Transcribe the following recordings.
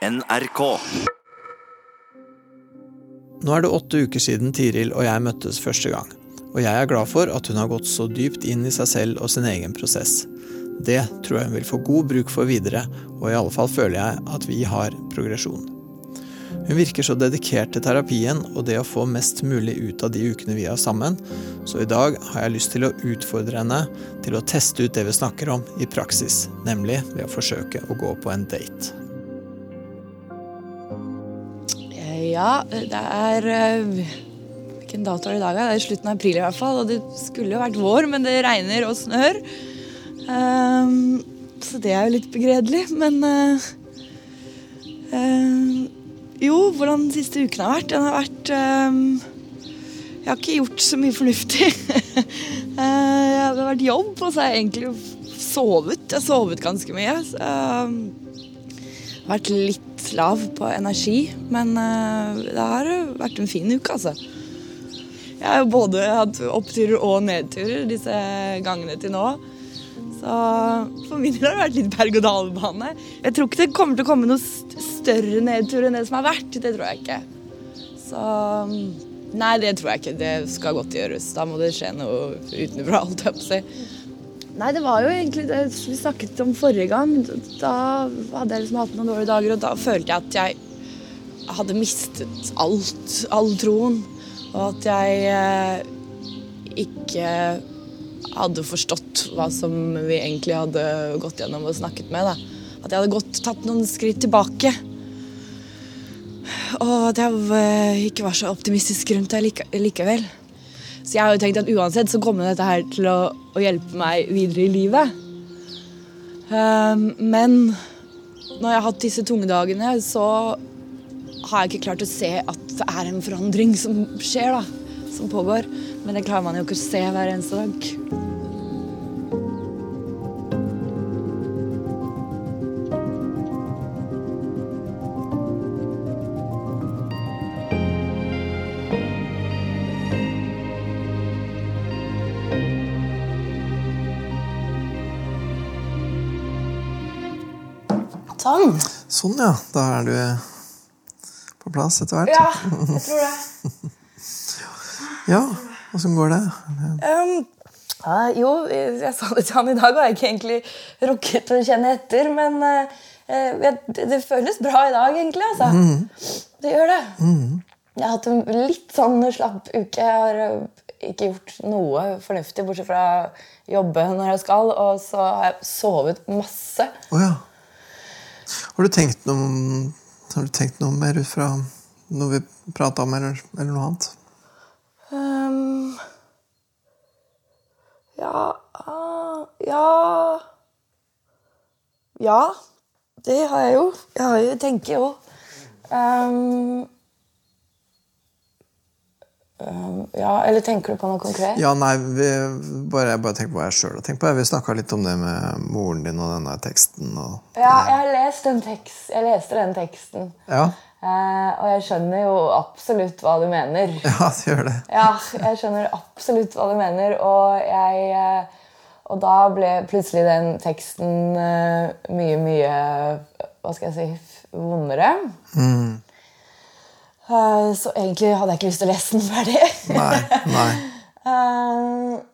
NRK. Nå er det åtte uker siden Tiril og jeg møttes første gang. Og jeg er glad for at hun har gått så dypt inn i seg selv og sin egen prosess. Det tror jeg hun vil få god bruk for videre, og i alle fall føler jeg at vi har progresjon. Hun virker så dedikert til terapien og det å få mest mulig ut av de ukene vi har sammen, så i dag har jeg lyst til å utfordre henne til å teste ut det vi snakker om i praksis, nemlig ved å forsøke å gå på en date. Ja, det er øh, Hvilken dato er det i dag? Det er slutten av april i hvert fall. Og det skulle jo vært vår, men det regner og snør. Um, så det er jo litt begredelig. Men uh, uh, Jo, hvordan den siste uken har vært. Den har vært um, Jeg har ikke gjort så mye fornuftig. uh, det har vært jobb, og så har jeg egentlig sovet. Jeg har sovet ganske mye. Så, vært litt lav på energi, men det har vært en fin uke, altså. Jeg har jo både hatt oppturer og nedturer disse gangene til nå. Så for min del har det vært litt berg-og-dal-bane. Jeg tror ikke det kommer til å komme noe større nedtur enn det som har vært. Det tror jeg ikke. Så Nei, det tror jeg ikke. Det skal godt gjøres. Da må det skje noe utenfra, holdt jeg på å si. Nei, det var jo egentlig det vi snakket om forrige gang. Da hadde jeg liksom hatt noen dårlige dager, og da følte jeg at jeg hadde mistet alt. All troen. Og at jeg eh, ikke hadde forstått hva som vi egentlig hadde gått gjennom og snakket med. Da. At jeg hadde gått, tatt noen skritt tilbake. Og at jeg eh, ikke var så optimistisk rundt det like, likevel. Så jeg har jo tenkt at uansett så kommer dette her til å, å hjelpe meg videre i livet. Um, men når jeg har hatt disse tunge dagene, så har jeg ikke klart å se at det er en forandring som skjer, da. Som pågår. Men det klarer man jo ikke å se hver eneste dag. Sånn. Sånn, ja. Da er du på plass etter hvert. Ja, jeg tror det. Ja, åssen går det? Um, ja, jo, jeg sa det til han i dag, og jeg har ikke egentlig rukket å kjenne etter. Men uh, det, det, føles bra i dag, egentlig. altså. Mm. Det gjør det. Mm. Jeg har hatt en litt sånn slapp uke. Jeg har uh, ikke gjort noe fornuftig, bortsett fra jobbe når jeg skal. Og så har jeg sovet masse. Oh, ja. Har du tenkt noe, har du tenkt noe mer ut fra noe vi prata om, eller, eller, noe annet? Um, ja uh, Ja Ja, det har jeg jo. Jeg har jo, tenker jo. Um, ja, Eller tenker du på noe konkret? Ja, nei, vi, bare, Jeg bare tenker på hva jeg sjøl har tenkt på. Vi snakka litt om det med moren din og denne teksten. Og, ja, jeg har lest den tekst, jeg leste den teksten. Ja. Eh, og jeg skjønner jo absolutt hva du mener. Ja, du gjør det. ja, jeg skjønner absolutt hva du mener, og jeg uh, Og da ble plutselig den teksten uh, mye, mye Hva skal jeg si vondere. Mm. Eh, så egentlig hadde jeg ikke lyst til å lese den ferdig. Nei, nei.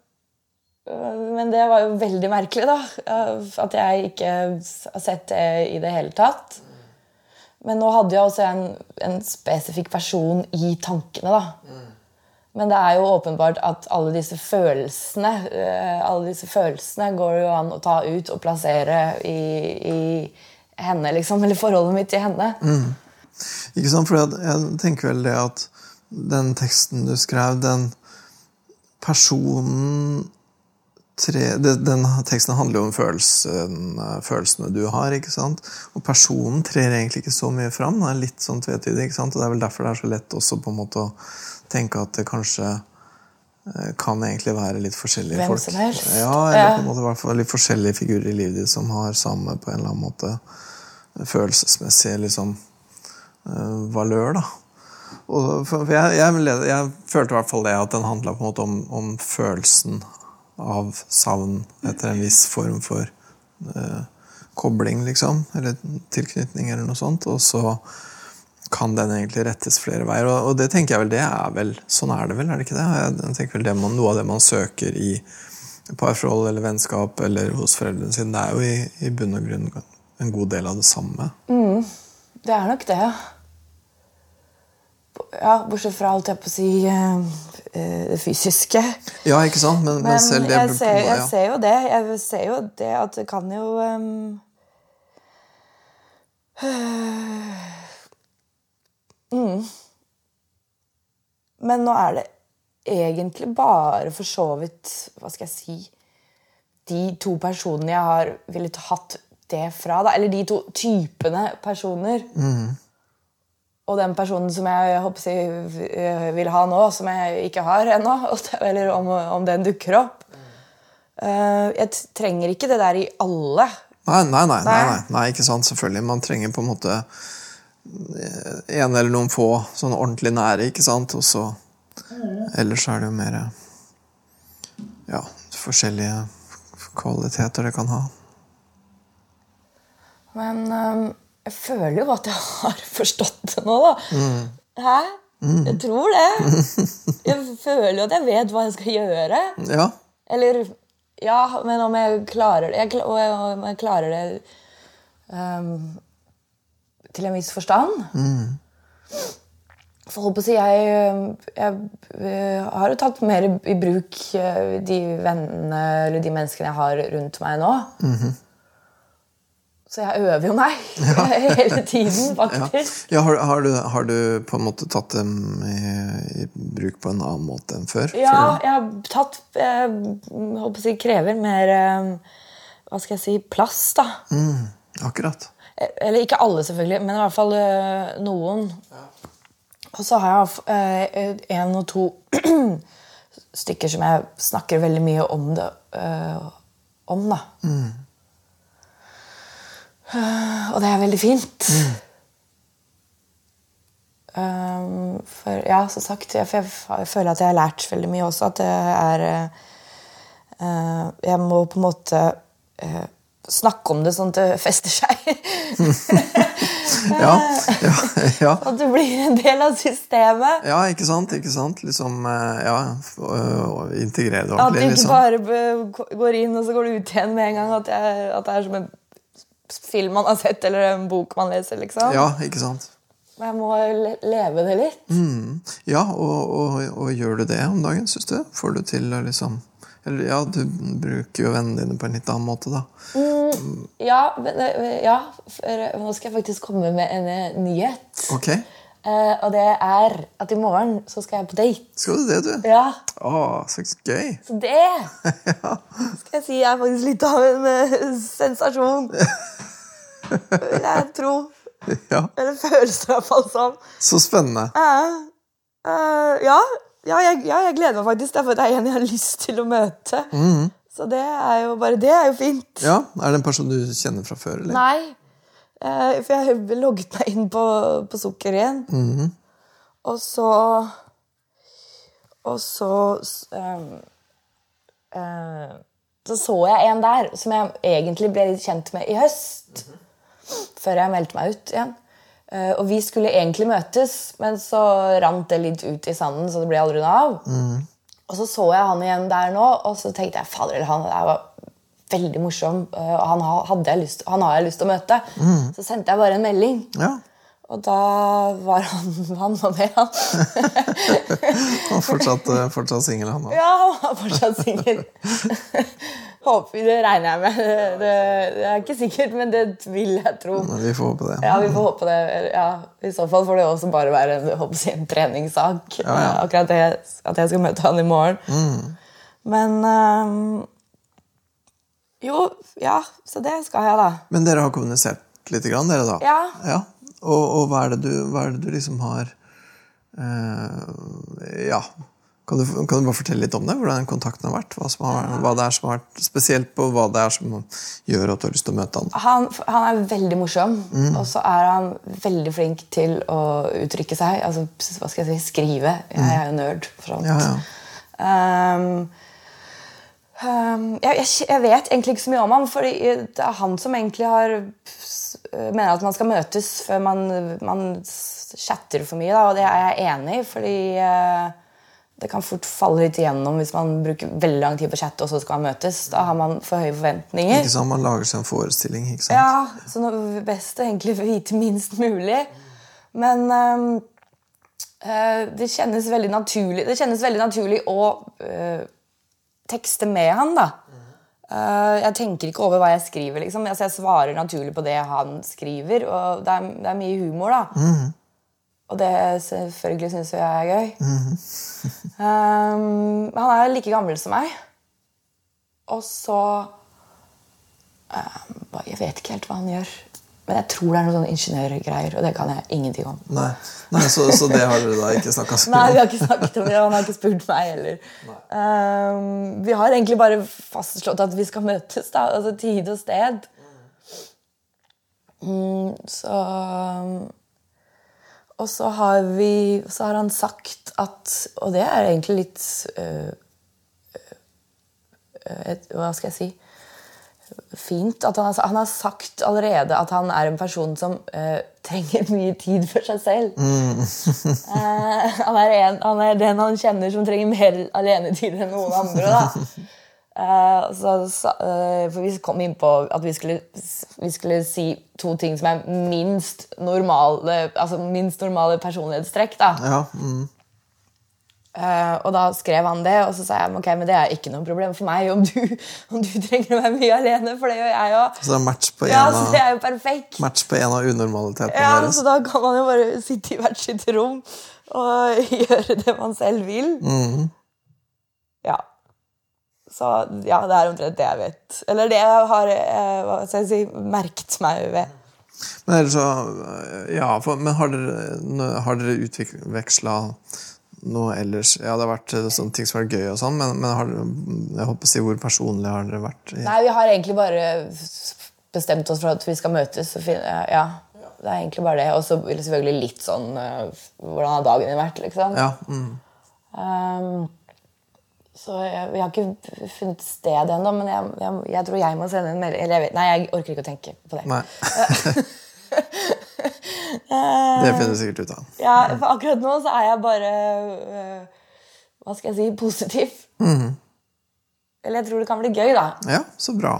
Eh, men det var jo veldig merkelig, da. Eh, at jeg ikke har sett det i det hele tatt. Men nå hadde jeg også en, en spesifikk person i tankene, da. Men det er jo åpenbart at alle disse følelsene alle disse følelsene går jo an å ta ut og plassere i, i henne, liksom. Eller forholdet mitt til henne. Mm. Ikke sant? For jeg tenker vel det at den teksten du skrev, den personen tre, Den teksten handler jo om følelsen, følelsene du har. ikke sant? Og personen trer egentlig ikke så mye fram. Den er litt sånn tvetydig. ikke sant? Og Det er vel derfor det er så lett også på en måte å tenke at det kanskje eh, kan egentlig være litt forskjellige Hvem folk. Som helst. Ja, eller på en måte i hvert fall litt forskjellige figurer i livet ditt som har samme på en eller annen måte følelsesmessig liksom, Eh, valør. da. For jeg, jeg, jeg, følte i hvert fall det at den handla om, om, følelsen av savn etter en viss form for uh, kobling, liksom. Eller tilknytning, eller noe sånt. Og så kan den egentlig rettes flere veier. Og, og det tenker jeg vel, det er vel Sånn er det vel, er det ikke det? Jeg tenker vel det man, Noe av det man søker i parforhold eller vennskap eller hos foreldrene sine, det er jo i, i bunn og grunn en god del av det samme. Det er nok det. Ja, Bortsett fra alt jeg på å si eh, eh, det fysiske. Ja, ikke sant? Men, men, Men selv det jeg, ser, jeg ja. ser jo det. Jeg ser jo det at det kan jo um, mm. Men nå er det egentlig bare for så vidt Hva skal jeg si De to personene jeg har villet hatt det fra. Da. Eller de to typene personer. Og den personen som jeg, håper jeg vil ha nå, som jeg ikke har ennå. Eller om, om den dukker opp. Eh, jeg trenger ikke det der i alle. Nei, nei, nei, nei, Nei. ikke sant, selvfølgelig. Man trenger på en måte eh, en eller noen få sånn ordentlig nære, ikke sant, og så Ellers er det jo mer ja, forskjellige kvaliteter det kan ha. Men eh, jeg føler jo at jeg har forstått det nå, da. Hæ? Jeg tror det. Jeg føler jo at jeg vet hva jeg skal gjøre. Ja, Eller Ja, men om jeg klarer det jeg, om jeg klarer det um, til en viss forstand. For holdt på å si, jeg, jeg, jeg, har jo tatt mer i bruk eh, de vennene eller de menneskene jeg har rundt meg nå. Så jeg øver jo meg hele tiden, faktisk. ja har, har, du, har du på en måte tatt dem i, i bruk på en annen måte enn før? Ja, jeg har tatt Jeg holdt på å si krever mer eh, Hva skal jeg si plass, da. Mm, akkurat. Eller ikke alle, selvfølgelig, men i hvert fall eh, noen. Og så har jeg én en og to stykker som jeg snakker veldig mye om det eh, om, da. Eh, og det er veldig fint. Um, for ja, som sagt, jeg, jeg, føler at jeg har lært veldig mye også. At det er eh, Jeg må på en måte uh, snakke om det sånn at det fester seg. Ja, ja, ja. At du blir en del av systemet. ja ikke sant? ikke sant? Liksom, ja, integrere det At du ikke Liksom. bare går inn og så går du ut igjen med en gang. At, jeg, at det er som en film man har sett, eller en bok man leser. liksom. Ja, ikke sant? Men jeg må le leve det litt. Mm. Ja, og, og, og gjør du det om dagen, syns du? Får du til å liksom Eller ja, du bruker jo vennene dine på en litt annen måte, da. Ja, men, eh, ja for nå skal jeg faktisk komme med en eh, nyhet. Ok, Eh, og det er at i morgen så skal jeg på date. skal du det, du? Ja, Å, så gøy! Så det skal jeg si er faktisk litt av en uh, sensasjon. Vil jeg tro. Ja, Eller føles det i hvert fall som. Så spennende. Eh, eh, ja, ja, jeg, ja, jeg gleder meg faktisk. Det er for det er en jeg har lyst til å møte. Så det er jo bare det er jo fint. Ja, Er det en person du kjenner fra før? eller? Nei, for jeg logget meg inn på, på sukker igjen. Og så Og så ehm, eh, Så så jeg en der som jeg egentlig ble litt kjent med i høst. Før jeg meldte meg ut igjen. Uh, og vi skulle egentlig møtes, men så rant det litt ut i sanden, så det ble aldri noe av. Og så så jeg han igjen der nå, og så tenkte jeg fader, eller han det her var veldig morsom. eh, Og han, hadde jeg lyst, han har jeg lyst til å møte. Så sendte jeg bare en melding. Ja, Og da var han, han var med, han. Han fortsatt, eh, fortsatt singel, han òg. Ja, han var fortsatt singel. Håper Det regner jeg med. Det, det, er ikke sikkert, men det vil jeg tro. Vi får håpe det. Ja, vi får håpe det. Ja, I så fall får det også bare være en, si, en treningssak. Ja, ja. Akkurat det at jeg skal møte han i morgen. Men øhm, Jo, ja, så det skal jeg, da. Men dere har kommunisert litt, grann, dere, da? Ja. Og, og hva, er det du, hva er det du liksom har eh, Ja. Kan du, kan du bare fortelle litt om det? Hvordan kontakten har vært? Hva, har, hva det er som har vært spesielt på hva det er som gjør at du har lyst til å møte han? Han, han er veldig morsom, Mm. og så er han veldig flink til å uttrykke seg. Altså, hva skal jeg si, skrive. Jeg er jo nerd. for. Mm. Ja, ja. Ehm, Um, jeg, jeg, vet egentlig ikke så mye om ham, for det er han som egentlig har mener at man skal møtes før man, man chatter for mye. Da, og det er jeg enig i, fordi eh, det kan fort falle litt igjennom hvis man bruker veldig lang tid på chat og så skal man møtes. Da har man for høye forventninger. Ikke sant? Man lager seg en forestilling. ikke sant? Ja, så er det best å egentlig vite minst mulig. Men eh, det kjennes veldig naturlig Det kjennes veldig naturlig å eh, tekste med han, da. Eh, jeg tenker ikke over hva jeg skriver, liksom. Altså, jeg svarer naturlig på det han skriver, og det er, det er mye humor, da. Og det selvfølgelig syns jeg er gøy. Um, han er like gammel som meg. Og så um, Jeg vet ikke helt hva han gjør. Men jeg tror det er noen sånne ingeniørgreier, og det kan jeg ingenting om. Nei, Nei så, så det har dere da ikke snakka så Nei, vi har ikke snakket om det, han har ikke spurt meg heller. Um, vi har egentlig bare fastslått at vi skal møtes, da. Altså tid og sted. Mm, så Og så har vi Så har han sagt at Og det er egentlig litt øh, øh, et, Hva skal jeg si? Fint at han har, han har sagt allerede at han er en person som uh, trenger mye tid for seg selv. Eh, han, er en, han er den han kjenner som trenger mer alenetid enn noen andre. Eh, så, for vi kom inn på at vi skulle, vi skulle si to ting som er minst normale, altså minst normale personlighetstrekk. Ja, mm. Eh, og da skrev han det, og så sa jeg ok, men det er ikke noe problem for meg om du, om du trenger å være mye alene, for det gjør jeg òg. Så det er match på en Ja, så det av, er jo perfekt. match på en av unormalitetene Ja, deres. så da kan man jo bare sitte i hvert sitt rom og gjøre det man selv vil. Ja. Så ja, det er omtrent det jeg vet. Eller det jeg har eh, hva skal jeg si, merket meg ved. Men så Ja, for, men har dere, har dere utveksla noe ellers? Ja, det har vært eh, sånne ting som har vært gøy og sånn, men, men har jeg håper å si, hvor personlig har dere vært? Ja. Nei, vi har egentlig bare bestemt oss for at vi skal møtes. Ja, det er egentlig bare det. Og så selvfølgelig litt sånn eh, Hvordan har dagen din vært, liksom? Ja, mm. Um, så jeg, vi har ikke funnet sted ennå, men jeg, jeg, jeg tror jeg må sende en melding. Eller jeg vet, nei, jeg orker ikke å tenke på det. Nei. det finner du sikkert ut av. Ja, for akkurat nå så er jeg bare uh, Hva skal jeg si positiv. Eller jeg tror det kan bli gøy, da. Ja, så bra.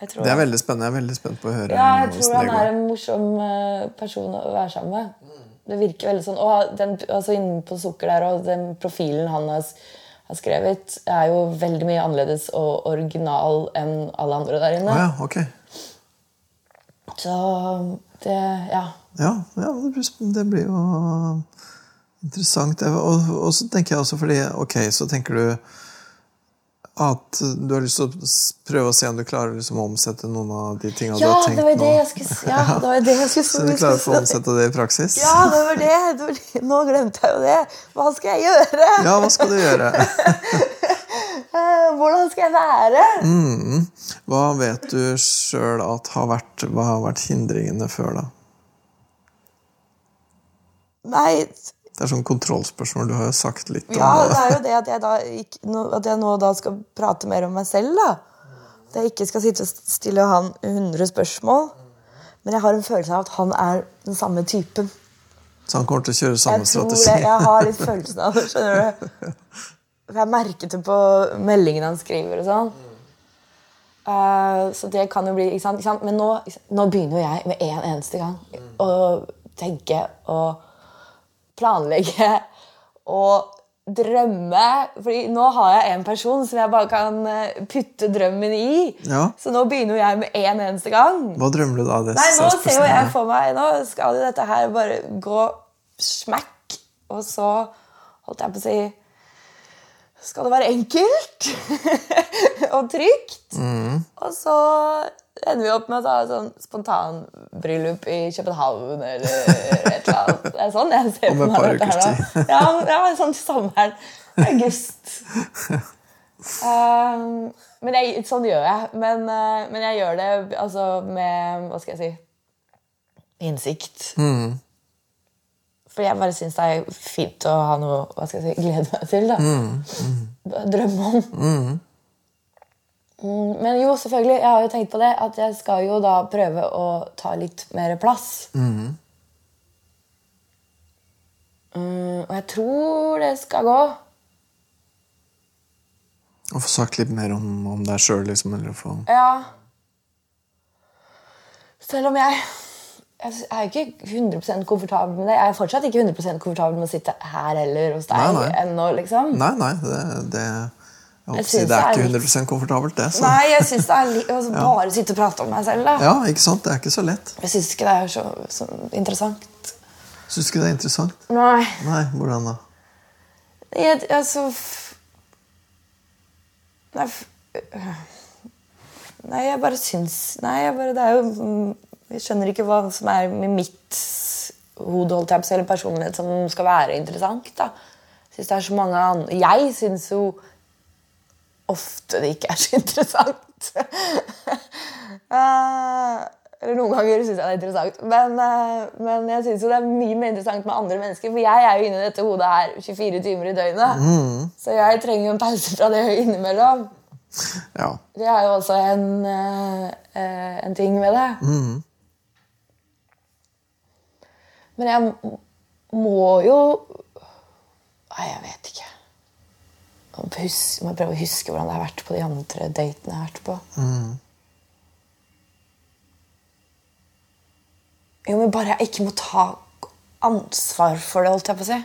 Det er veldig spennende. Jeg er veldig spent på å høre ja, jeg tror han er en morsom øh, person å være sammen med. Det virker veldig sånn. Og den, altså inne på Sukker der og den profilen han har, har skrevet, er jo veldig mye annerledes og original enn alle andre der inne. inne. ja, ok. Så det Ja. Ja, ja det, blir, jo interessant. Og, og så tenker jeg også fordi Ok, så tenker du at du har lyst til å prøve å se om du klarer liksom å omsette noen av de tingene du har tenkt det var det skulle Ja, det var det jeg skulle Så du klarer å få omsette det i praksis? Ja, det var det. det, var det. Nå glemte jeg jo det. Hva skal jeg gjøre? Ja, hva skal du gjøre? Hvordan skal jeg være? Mm. Hva vet du sjøl at har vært, hva har vært hindringene før, da? Nei, Det er sånn kontrollspørsmål. Du har jo sagt litt om ja, det det. er jo det at jeg, da, ikke, at jeg nå da skal prate mer om meg selv. da. At jeg ikke skal sitte og stille han 100 spørsmål. Men jeg har en følelse av at han er den samme typen. Så han kommer til å kjøre samme Jeg strategi? jeg har litt følelsen av det. skjønner du? For Jeg merket det på meldingene han skriver. og sånn. Uh, så det kan jo bli ikke sant? Ikke sant? Men nå, nå begynner jo jeg med en eneste gang å tenke og planlegge og drømme. Fordi nå har jeg en person som jeg bare kan eh, putte drømmen i. Ja. Så nå begynner jo jeg med en eneste gang. Hva drømmer du da? Det Nei, nå er ser jo jeg for meg Nå skal jo dette her bare gå smekk Og så holdt jeg på å si Skal det være enkelt og trygt? Mm. Og så ender vi opp med å ta sånn spontanbryllup i København eller et eller annet. Det er sånn jeg ser Om et par ukers tid. Ja, ja, sånn til sommeren. August. Um, men jeg, sånn gjør jeg. Men, uh, men jeg gjør det altså med Hva skal jeg si Innsikt. Mm. For jeg bare syns det er fint å ha noe hva skal jeg si, glede meg til. da. Mm, Drømme om. Mm, men jo, selvfølgelig. Jeg har jo tenkt på det. At jeg skal jo da prøve å ta litt mer plass. Mm, og jeg tror det skal gå. Å få sagt litt mer om, om deg sjøl, liksom? Eller få Ja. Selv om jeg jeg er ikke 100 komfortabel med det. Jeg er fortsatt ikke 100 komfortabel med å sitte her heller hos deg Nei, nei. ennå, liksom. Nei, nei, det, det, jeg jeg si, det er ikke litt- 100 komfortabelt, det. Så. Nei, jeg syns det er litt altså, Bare sitte og prate om meg selv, da. Ja, ikke sant? Det er ikke så lett. Jeg syns ikke det er så, så interessant. Syns du ikke det er interessant? Nei. Nei, hvordan da? Jeg, altså Nei, nei, jeg bare syns Nei, jeg bare, det er jo mm, Jeg skjønner ikke hva som er med mitt hode eller personlighet som skal være interessant. da. Synes det er så mange andre Jeg syns jo ofte det ikke er så interessant. Eh, eller noen ganger syns jeg det er interessant. Men, eh, men jeg syns det er mye mer interessant med andre mennesker. For jeg er jo inne i dette hodet her 24 timer i døgnet. Så jeg trenger jo en pause fra det innimellom. Ja. Det er jo også en, eh, en ting med det. Men jeg må jo Nei, jeg vet ikke. Jeg må, prøve å huske hvordan det har vært på de andre datene jeg har vært på. Jo, men bare jeg ikke må ta ansvar for det, holdt jeg på å si.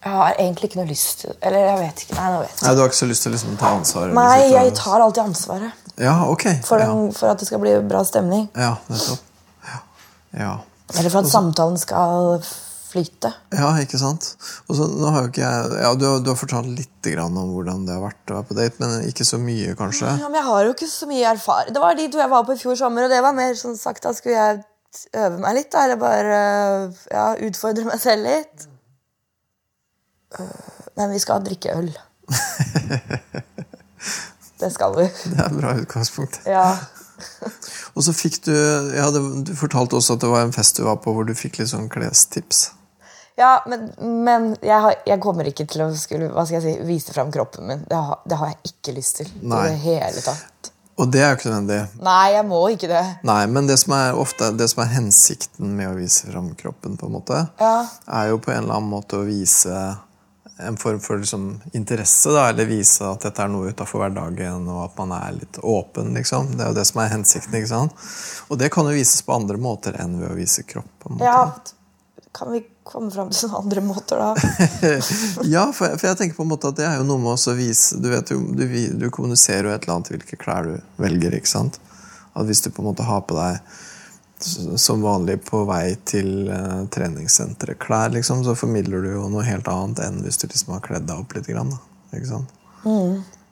Jeg har egentlig ikke noe lyst til Eller jeg vet ikke. Nei, nå vet jeg Nei, Du har ikke så lyst til liksom å ta ansvaret? Nei, jeg tar alltid ansvaret Ja, ok. for, ja. for at det skal bli bra stemning. ja, nettopp. Ja. ja. Eller for at samtalen skal flyte. Ja, ikke sant? Og så, nå har ikke jeg, ja, du, du har fortalt litt grann om hvordan det har vært å være på date, men ikke så mye, kanskje? Ja, men jeg har jo ikke så mye erfaring. Det var de to jeg var på i fjor sommer, og det var mer sånn sagt da skulle jeg øve meg litt. Da, eller bare ja, utfordre meg selv litt. Øh, Men vi skal drikke øl. Det skal vi. Det er et bra utgangspunkt. Ja. Og så fikk du ja, Du fortalte også at det var en fest du var på hvor du fikk litt sånn klestips. Ja, men, men jeg, har, jeg kommer ikke til å skulle, hva skal jeg si, vise fram kroppen min. Det har, det har jeg ikke lyst til. Nei. I det hele tatt. Og det er jo ikke nødvendig. Nei, jeg må ikke det. Nei, men det som er ofte det som er hensikten med å vise fram kroppen, på en måte, Ja. er jo på en eller annen måte å vise en form for liksom, interesse, da, eller vise at dette er noe utafor hverdagen, og at man er litt åpen. liksom. Det er jo det som er hensikten. ikke sant? Og det kan jo vises på andre måter enn ved å vise kropp. Ja, kan vi komme fram til noen andre måter, da? Ja, for, for jeg tenker på en måte at det er jo noe med å vise Du vet jo, du, du kommuniserer jo et eller annet hvilke klær du velger. ikke sant? At Hvis du på en måte har på deg som vanlig på vei til uh, treningssenteret klær, liksom, så formidler du jo noe helt annet enn hvis du liksom har kledd deg opp litt. Grann, sant?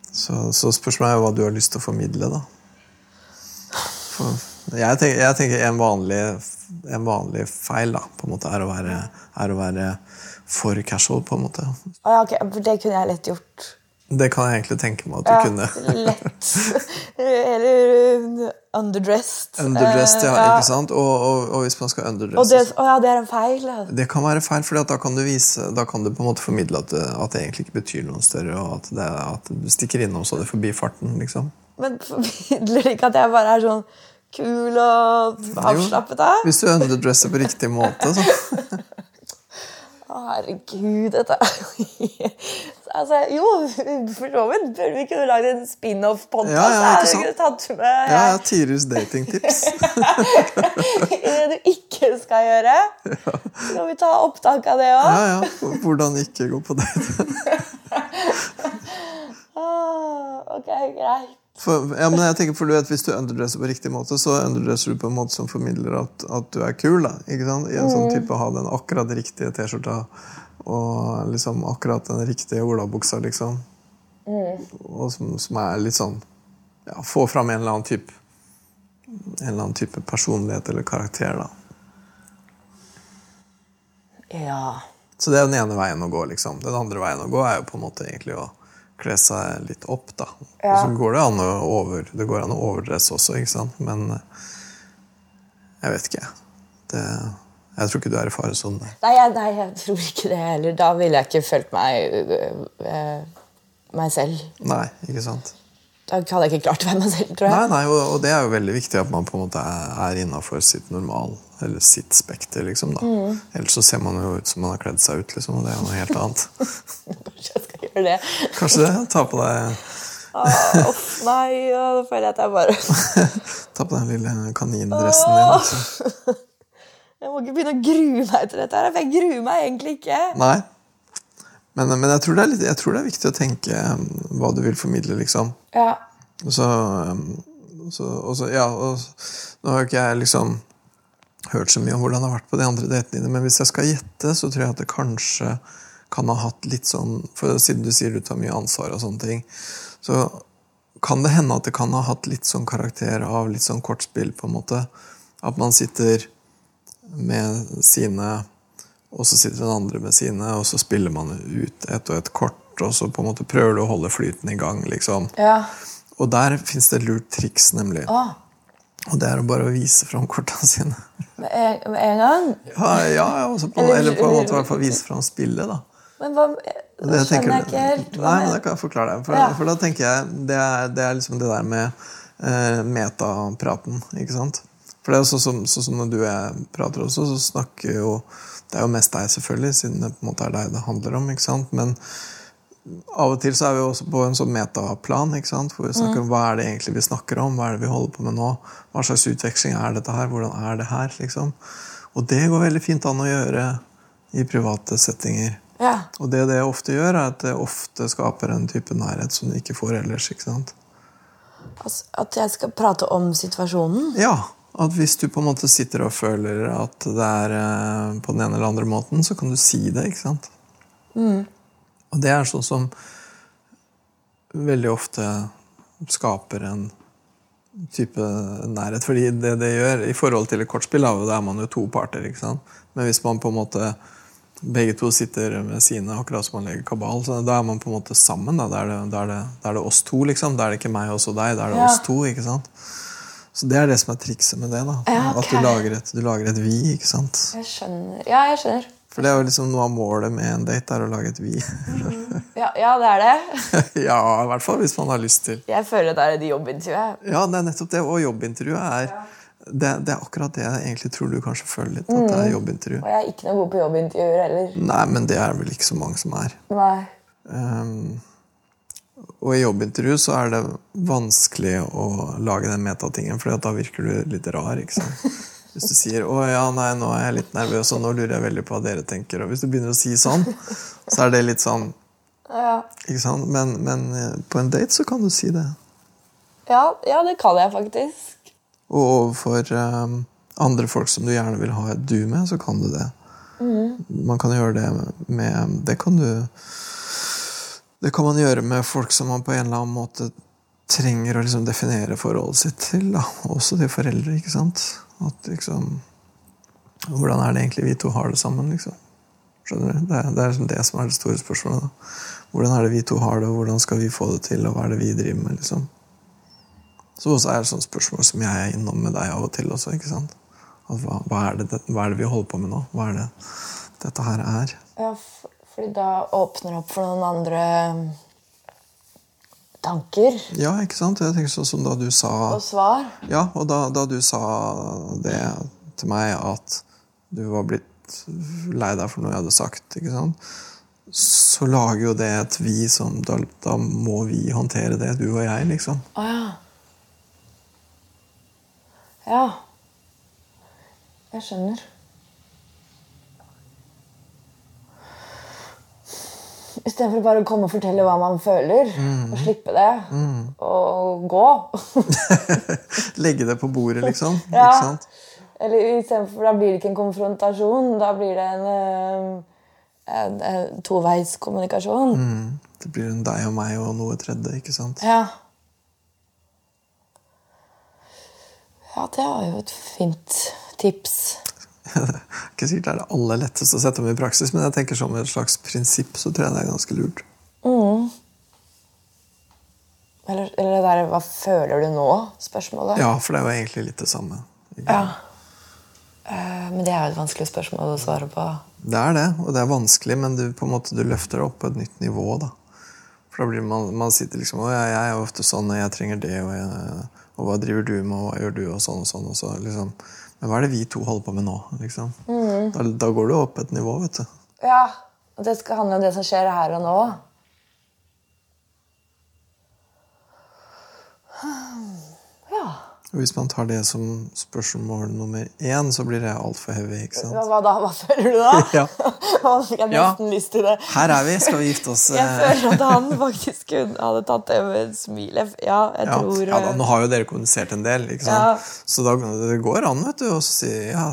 Så, så spørsmålet er jo hva du har lyst til å formidle, da. For jeg tenker, jeg tenker en, vanlig, en vanlig feil da, måte, er å være, er å være for casual, på en måte. Ah, ja, ok, det kunne jeg lett gjort. Det kan jeg egentlig tenke meg at du Ja, kunne. lett. Eller uh, underdressed. Underdressed, ja, ja. ikke sant? Og, og, og hvis man skal Og underdresse det, å, ja, det er en feil. ja. Det kan være feil, for da kan du vise Da kan du på en måte formidle at det, at det egentlig ikke betyr noe større, og at, det, at du stikker innom så det forbi farten. liksom. Men formidler det ikke at jeg bare er sånn kul og avslappet? da? Hvis du underdresser på riktig måte, så herregud, dette er jo altså, Jo, for så vidt burde vi kunne lagd en spin-off-podkast. Ja, ja, ikke sant? Tatt med Ja, ja Tirus datingtips. det du ikke skal gjøre. Skal vi ta opptak av det òg? Ja, ja. Hvordan ikke gå på date. Ah, ok, greit. For, ja, men jeg tenker, for du vet, Hvis du underdresser på riktig måte, så underdresser du på en måte som formidler at, at du er kul. da, ikke sant? I en sånn type Ha den akkurat riktige T-skjorta og liksom akkurat den riktige olabuksa. liksom. Og som, som er litt sånn ja, Få fram en eller annen type en eller annen type personlighet eller karakter. da. Ja. Så det er den ene veien å gå. liksom. Den andre veien å gå er jo på en måte egentlig å kle seg litt opp. da. Ja. Og så går det an å over, det går an å overdresse også, ikke sant? Men eh, jeg vet ikke. Det, Jeg tror ikke du er i fare sånn. Nei, jeg, nei, jeg tror ikke det heller. Da ville jeg ikke følt meg øh, øh, meg selv. Nei, ikke sant? Da hadde jeg ikke klart å være meg selv, tror jeg. nei, og, og det er jo veldig viktig at man på en måte er, er innafor sitt normal, eller sitt spekter, liksom. da. Mm. Ellers så ser man jo ut som man har kledd seg ut, liksom, og det er noe helt annet. Kanskje jeg skal gjøre det. Kanskje det? Ta på deg, Åh, Uff, nei, da føler jeg at jeg bare ta på den lille kanindressen din. Liksom. Jeg må ikke begynne å grue meg til dette, her, for jeg gruer meg egentlig ikke. Nei. Men, men jeg, tror det litt, jeg tror det er viktig å tenke um, hva du vil formidle, liksom. Ja. Og så, um, så, så Ja, og nå har jo ikke jeg liksom hørt så mye om hvordan det har vært på de andre datene dine, men hvis jeg skal gjette, så tror jeg at det kanskje kan ha hatt litt sånn For siden du sier du tar mye ansvar og sånne ting, så kan det hende at det kan ha hatt litt sånn karakter av litt sånn kortspill, på en måte. At man sitter med sine, og så sitter den andre med sine, og så spiller man ut et og et kort, og så på en måte prøver du å holde flyten i gang, liksom. Ja. Og der fins det et lurt triks, nemlig. Åh, Og det er å bare vise fram kortene sine. med, en, med en gang? Ja, ja, på, Eller- eller på en måte i hvert fall vise fram spillet, da. Men hva Det skjønner jeg ikke helt. Nei, men det kan jeg forklare deg. For, Ja. for da tenker jeg det er, det er liksom det der med uh, metapraten, ikke sant? For det er sånn som, så, som når du og jeg prater også, så snakker jo Det er jo mest deg, selvfølgelig, siden det på en måte er deg det handler om. ikke sant? Men av og til så er vi også på en sånn metaplan, ikke sant? hvor vi snakker om hva er det egentlig vi snakker om, hva er det vi holder på med nå, hva slags utveksling er dette her, hvordan er det her? liksom? Og det går veldig fint an å gjøre i private settinger. Ja. Og det det ofte gjør, er at det ofte skaper en type nærhet som du ikke får ellers. ikke sant? Altså, at jeg skal prate om situasjonen? Ja, at hvis du på en måte sitter og føler at det er eh, på den ene eller andre måten, så kan du si det, ikke sant? Og det er sånn som veldig ofte skaper en type nærhet. Fordi det det gjør i forhold til et kortspill, da, er man jo to parter. ikke sant? Men hvis man på en måte begge to sitter med sine, akkurat som man legger kabal, så da er man på en måte sammen. Da, da, er, det, da, er, det, da er det oss to, liksom. Da er det ikke meg og så deg. Da er det Ja. oss to. ikke sant? Så det er det som er trikset med det. da. Ja, okay. At du lager, et, du lager et vi. ikke sant? Jeg skjønner. Ja, jeg skjønner. For det er jo liksom noe av målet med en date, er å lage et vi. Ja, ja, det er det. ja, i hvert fall hvis man har lyst til. Jeg føler det er et jobbintervju. Ja, det er nettopp det. Og jobbintervjuet er det, det er akkurat det jeg egentlig tror du kanskje føler litt. At det er jobbintervju. Og jeg er ikke noe god på jobbintervjuer heller. Nei, men det er vel ikke så mange som er. Nei. Um, og i jobbintervju så er det vanskelig å lage den metatingen, for da virker du litt rar. ikke sant? Hvis du sier 'Å ja, nei, nå er jeg litt nervøs, og nå lurer jeg veldig på hva dere tenker'. Og hvis du begynner å si sånn, så er det litt sånn Ja. ikke sant? Men, men eh, på en date så kan du si det. Ja, ja, det kan jeg faktisk. Og overfor um, andre folk som du gjerne vil ha et du med, så kan du det. Man kan gjøre det med Det kan du Det kan man gjøre med folk som man på en eller annen måte trenger å liksom definere forholdet sitt til. Da. Også til foreldre. ikke sant? At liksom Hvordan er det egentlig vi to har det sammen? liksom? Skjønner du? Det er, det er liksom det som er det store spørsmålet. da. Hvordan er det vi to har det, og hvordan skal vi få det til, og hva er det vi driver med? liksom? Så også er det sånne spørsmål som jeg er innom med deg av og til også. ikke sant? Hva, hva, er det, hva er det vi holder på med nå? Hva er det dette her er? Ja, fordi da åpner det opp for noen andre tanker Ja, ikke sant? Jeg tenker sånn som da du sa og svar. Ja, og da, da du sa det til meg, at du var blitt lei deg for noe jeg hadde sagt, ikke sant? så lager jo det et vi som da, da må vi håndtere det, du og jeg, liksom. Å ja. Ja. Jeg skjønner. Istedenfor bare å komme og fortelle hva man føler, og slippe det, og gå. Legge det på bordet, liksom. Ja. Ikke sant? Eller istedenfor Da blir det ikke en konfrontasjon, da blir det en, eh, en, en toveiskommunikasjon. Det blir en deg og meg og noe tredje, ikke sant? Ja. Ja, det var jo et fint tips. ikke sikkert det er det aller letteste å sette om i praksis, men jeg tenker som et slags prinsipp så tror jeg det er ganske lurt. Eller, eller det der 'hva føler du nå?' spørsmålet. Ja, for det er jo egentlig litt det samme. Ja. Uh, Men det er jo et vanskelig spørsmål å svare på. Det er det, og det er vanskelig, men du, på en måte, du løfter det opp på et nytt nivå. da. For da blir man, man sitter liksom og jeg, jeg er ofte sånn, og jeg trenger det, og, jeg, og hva driver du med, og hva gjør du, og sånn og sånn. og så liksom. Men hva er det vi to holder på med nå? liksom? Da, da går du opp et nivå, vet du. Ja, og det skal handle om det som skjer her og nå. Ja. Og hvis man tar det som spørsmål nummer én, så blir det altfor heavy. ikke sant? Hva, da? Hva føler du da? Ja. Jeg Ja. nesten lyst til det. Her er vi, skal vi gifte oss? Jeg eh, føler at han faktisk hadde tatt det med et smil. Ja, jeg Ja, tror ja da, eh, Nå har jo dere kommunisert en del, ikke sant? Ja. så da, det går an vet du, å si ja,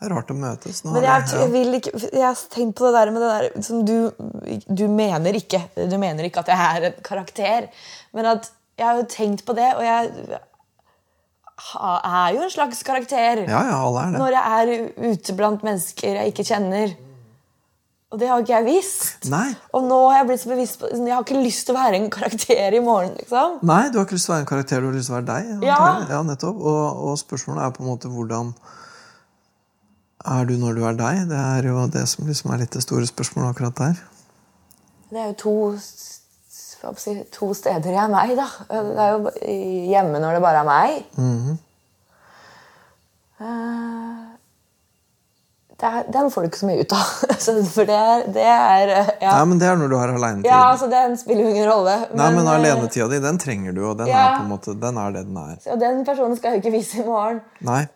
det er rart å møtes. Nå Men har jeg, det- jeg vil ikke Jeg har tenkt på det der med det der som du Du mener ikke Du mener ikke at jeg er en karakter, men at jeg har jo tenkt på det, og jeg er jo en slags karakter ja, ja, alle er det. når jeg er ute blant mennesker jeg ikke kjenner. Og det har ikke jeg visst. Nei. Og nå har jeg blitt så bevisst på Jeg har ikke lyst til å være en karakter i morgen. liksom Nei, du har ikke lyst til å være en karakter, du har lyst til å være deg. Ja. ja nettopp. Og, og spørsmålet er på en måte hvordan er du når du er deg? Det er jo det som liksom er litt det store spørsmålet akkurat der. Det er jo to, s- hva skal jeg si, to steder jeg er meg, da. Det er jo hjemme når det bare er meg. Mm -hmm. er, Den får du ikke så mye ut av. For det er, det er eh, ja. Nei, men det er når du har alenetid. ja, altså Den spiller jo ingen rolle. Nei, men eh, alenetida di, den trenger du, og den Ja. er på en måte, den er det den er. Og den personen skal jeg jo ikke vise i morgen. Nei.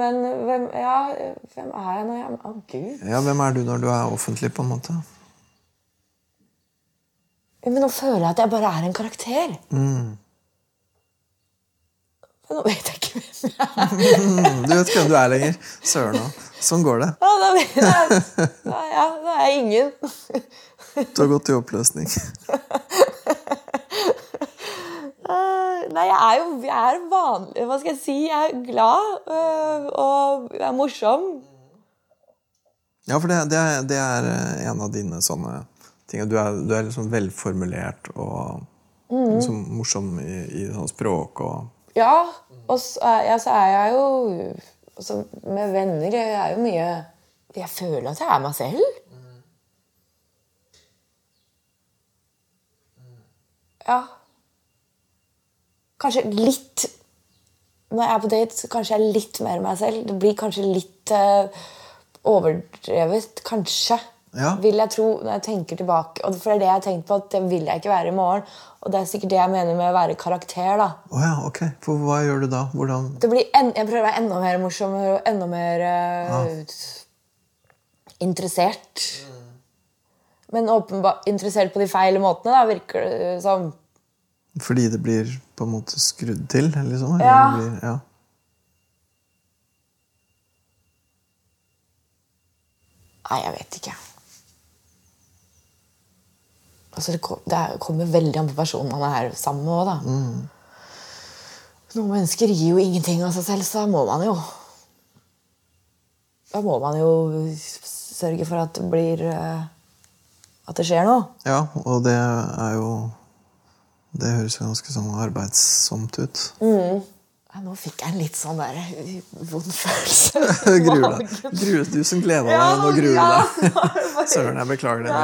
Men hvem, ja, hvem er jeg når jeg Å, gud. Ja, hvem er du når du er offentlig, på en måte? Men nå føler jeg at jeg bare er en karakter. Mm. Men nå vet jeg ikke hvem jeg er. Mm, du vet ikke hvem du er lenger. Søren òg. Sånn går det. Ja, da, jeg, da, ja, da er jeg ingen. Du har gått i oppløsning. Eh, Nei, jeg er jo jeg er vanlig Hva skal jeg si? Jeg er glad øh, og jeg er morsom. Ja, for det, det, er, det er eh, en av dine sånne ting. Du er, du er liksom velformulert og liksom morsom i, i sånn språk og Ja, og så ja, så er jeg jo altså, Med venner jeg er jo mye Jeg føler at jeg er meg selv. Ja. Kanskje litt Når jeg er på date, så kanskje jeg er litt mer meg selv. Det blir kanskje litt eh, overdrevet. Kanskje. Ja. Vil jeg tro, når jeg tenker tilbake. Og for det er det jeg har tenkt på, at det vil jeg ikke være i morgen. Og det er sikkert det jeg mener med å være karakter. da. Oh ja, ok. For hva gjør du da? Hvordan Det blir en, jeg prøver å være enda mer morsom og enda mer eh, interessert. Men åpenbart interessert på de feile måtene, da, virker det som. Fordi det blir på en måte skrudd til? Liksom, eller Ja. Det blir, ja. Nei, jeg vet ikke. Altså, det, kom, det er- kommer veldig an på personen man er sammen med òg, da. Noen mennesker gir jo ingenting av seg selv, så da må man jo Da må man jo sørge for at det blir eh, At det skjer noe. ja, og det er jo Det høres jo ganske sånn arbeidsomt ut. Ja, nå fikk jeg en litt sånn der eh, vond følelse. gruer deg. Gruer, du som gleda deg, nå gruer du deg. Søren, jeg beklager det.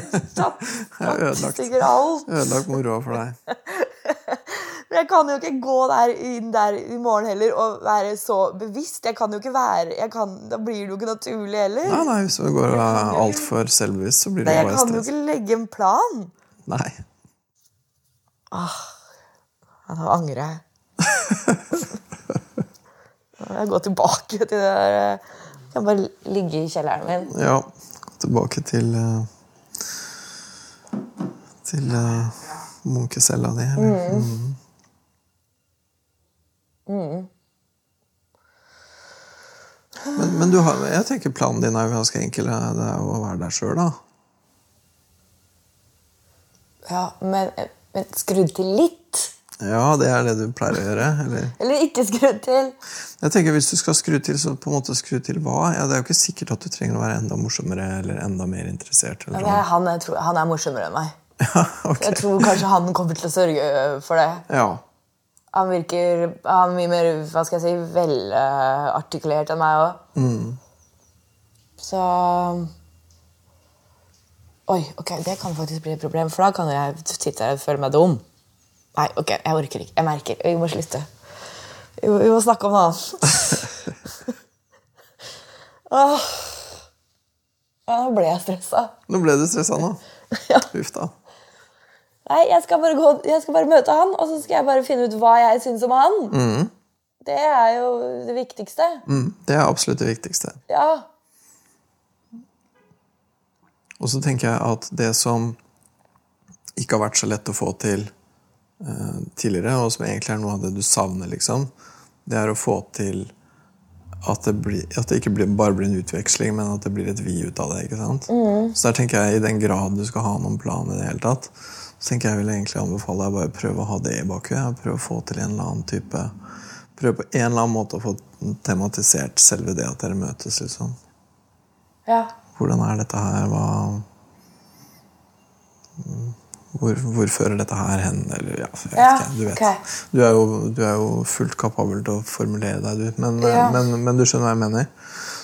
Tatt, Jeg har ødelagt, ødelagt moroa for deg. Men jeg kan jo ikke gå der inn der i morgen heller og være så bevisst. Jeg kan jo ikke være kan, Da blir det jo ikke naturlig heller. Nei, nei, Hvis du går altfor selvbevisst, så blir det Nei, jeg kan jo ikke legge en plan. Nei. Åh, nå angrer jeg. Jeg går tilbake til det der eh, Jeg bare ligge i kjelleren min. Ja, tilbake til eh, Til uh, munkecella di. eller? Mm. Men, men du har, jeg tenker planen din er jo ganske enkel. Det er å være deg sjøl, da. Ja, men, men skrudd til litt? Ja, det er det du pleier å gjøre. Eller? Eller ikke skru til? Jeg tenker Hvis du skal skru til, så på en måte skru til hva? Ja, Det er jo ikke sikkert at du trenger å være enda morsommere eller enda mer interessert. Ja, sånn. han, er, tror, han er morsommere enn meg. Ja, okay. Jeg tror kanskje han kommer til å sørge for det. Ja. Han virker han er mye mer hva skal jeg si, velartikulert enn meg òg. Så Oi, ok, det kan faktisk bli et problem, for da kan jeg sitte her og føle meg dum. Nei, ok, jeg orker ikke. Jeg merker. Vi må slutte. Vi må, vi må snakke om noe annet. Åh. Ja, nå ble jeg stressa. Nå ble du stressa nå. Ja. Uff da. Nei, jeg skal, bare gå, jeg skal bare møte han, og så skal jeg bare finne ut hva jeg syns om han. Det er jo det viktigste. Mm, det er absolutt det viktigste. Ja. Og så tenker jeg at det som ikke har vært så lett å få til tidligere, og som egentlig er noe av det du savner, liksom, det er å få til at det, blir, at det ikke blir, bare blir en utveksling, men at det blir et vi ut av det. ikke sant? Så der tenker jeg, i den grad du skal ha noen plan i det hele tatt, så tenker jeg vil egentlig anbefale deg bare prøve å ha det i bakhuet. Prøve å få til en eller annen type Prøve på en eller annen måte å få tematisert selve det at dere møtes. liksom. Ja. Hvordan er dette her? Hva hvor, hvor fører dette her hen? Eller, ja, Ja, ikke. Du vet. Okay. Du, er jo, du er jo fullt kapabel til å formulere deg, du. Men, Ja. men, men du skjønner hva jeg mener?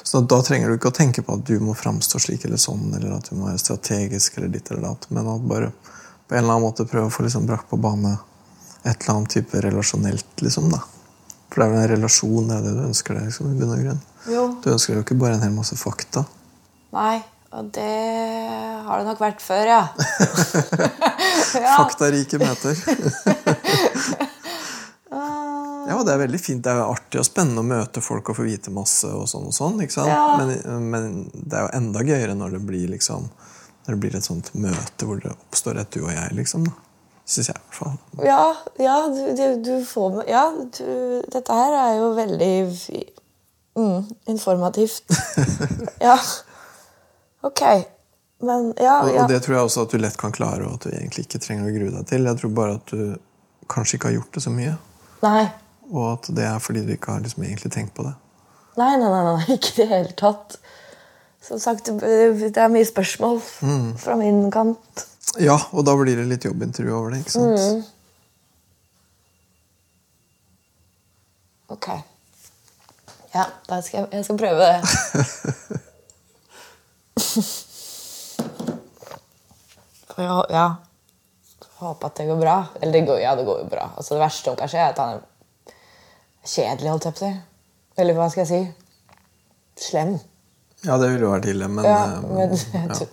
Så da trenger du ikke å tenke på at du må framstå slik eller sånn, eller at du må være strategisk eller ditt eller datt, men at bare på en eller annen måte prøve å få liksom brakt på bane et eller annet type relasjonelt, liksom. da. For det er vel en relasjon, det er det du ønsker deg, liksom, i bunn og grunn. Jo. Du ønsker deg jo ikke bare en hel masse fakta. Nei. Og det har det nok vært før, ja. ja. Faktarike møter. ja, og det er veldig fint. Det er artig og spennende å møte folk og få vite masse. og sånn og sånn, ikke sant? Ja. Men, men det er jo enda gøyere når det blir liksom når det blir et sånt møte hvor det oppstår et du og jeg, liksom. da. Syns jeg, i hvert fall. Ja, ja du, du, du får Ja, du, dette her er jo veldig mm, informativt. ja. Ok. Men ja, Og, ja. og det tror jeg også at du lett kan klare, og at du egentlig ikke trenger å grue deg til. Jeg tror bare at du kanskje ikke har gjort det så mye. Nei. Og at det er fordi du ikke har liksom egentlig tenkt på det. Nei, nei, nei, nei, ikke i det hele tatt. Som sagt, det er mye spørsmål fra min kant. Ja, og da blir det litt jobbintervju over det. ikke sant? Ok. Ja, da skal jeg, jeg skal prøve det. For jeg, ja. Håper at det går bra. Eller det går, ja, det går jo bra. Altså, det verste som kan skje, er at han er kjedelig, holdt jeg på å si. Eller hva skal jeg si? Slem. Ja, det ville jo vært ille, men, Ja, eh, men jeg ja. tror,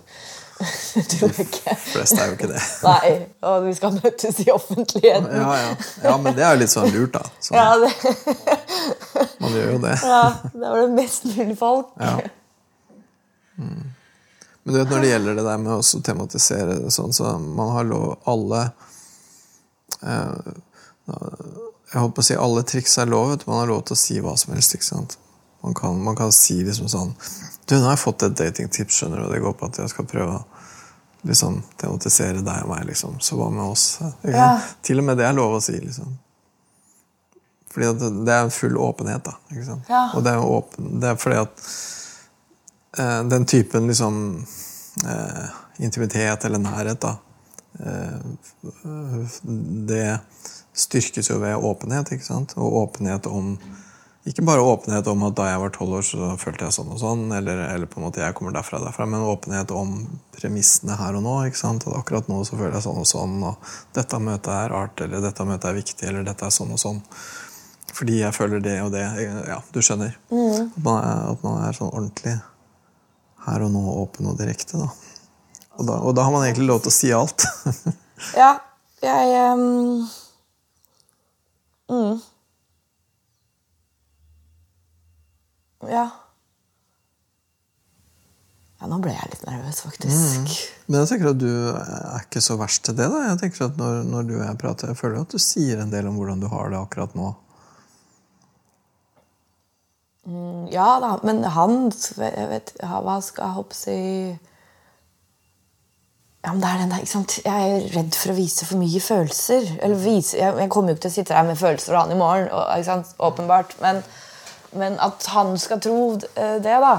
jeg De fleste flest er jo ikke det. Nei, og vi skal møtes i offentligheten. Ja, ja. ja, men det er jo litt sånn lurt, da. Sånn. Ja, det, Man gjør jo det. ja, det var det mest mulig folk. Ja. Mm. Men du vet, når det gjelder det der med å tematisere det sånn, så man har lov Alle eh, Jeg holdt på å si alle triks er lov. Man har lov til å si hva som helst. ikke sant? Man kan, man kan si liksom sånn Du, nå har jeg fått et datingtips, skjønner du, og det går på at jeg skal prøve å liksom tematisere deg og meg, liksom. Så hva med oss? Ja. Til og med det er lov å si, liksom. Fordi det- er en full åpenhet, da. Ja. Og det er, åpen, det er fordi at den typen liksom eh, intimitet eller nærhet, da eh, Det styrkes jo ved åpenhet, ikke sant? Og åpenhet om ikke bare åpenhet om at da jeg var tolv år, så følte jeg sånn og sånn, eller, eller på en måte jeg kommer derfra og derfra, men åpenhet om premissene her og nå. ikke sant? At akkurat nå så føler jeg sånn og sånn, og dette møtet er art, eller dette møtet er viktig, eller dette er sånn og sånn. Fordi jeg føler det og det. Ja, du skjønner. At, man er, at man er sånn ordentlig her og nå, åpen og direkte. da. Og da, og da har man egentlig lov til å si alt. Ja, jeg um... mm. Ja. Ja, nå ble jeg litt nervøs, faktisk. Men jeg tenker at du er ikke så verst til det. da. Jeg tenker at når, når du og jeg prater, jeg føler at du sier en del om hvordan du har det akkurat nå. Ja da, men han jeg vet, Hva skal jeg håpe si ja, men det er den der, ikke sant? Jeg er redd for å vise for mye følelser. Eller vise, jeg, jeg kommer jo ikke til å sitte der med følelser for han i morgen, og, ikke sant? åpenbart. Men, men at han skal tro eh, det, da.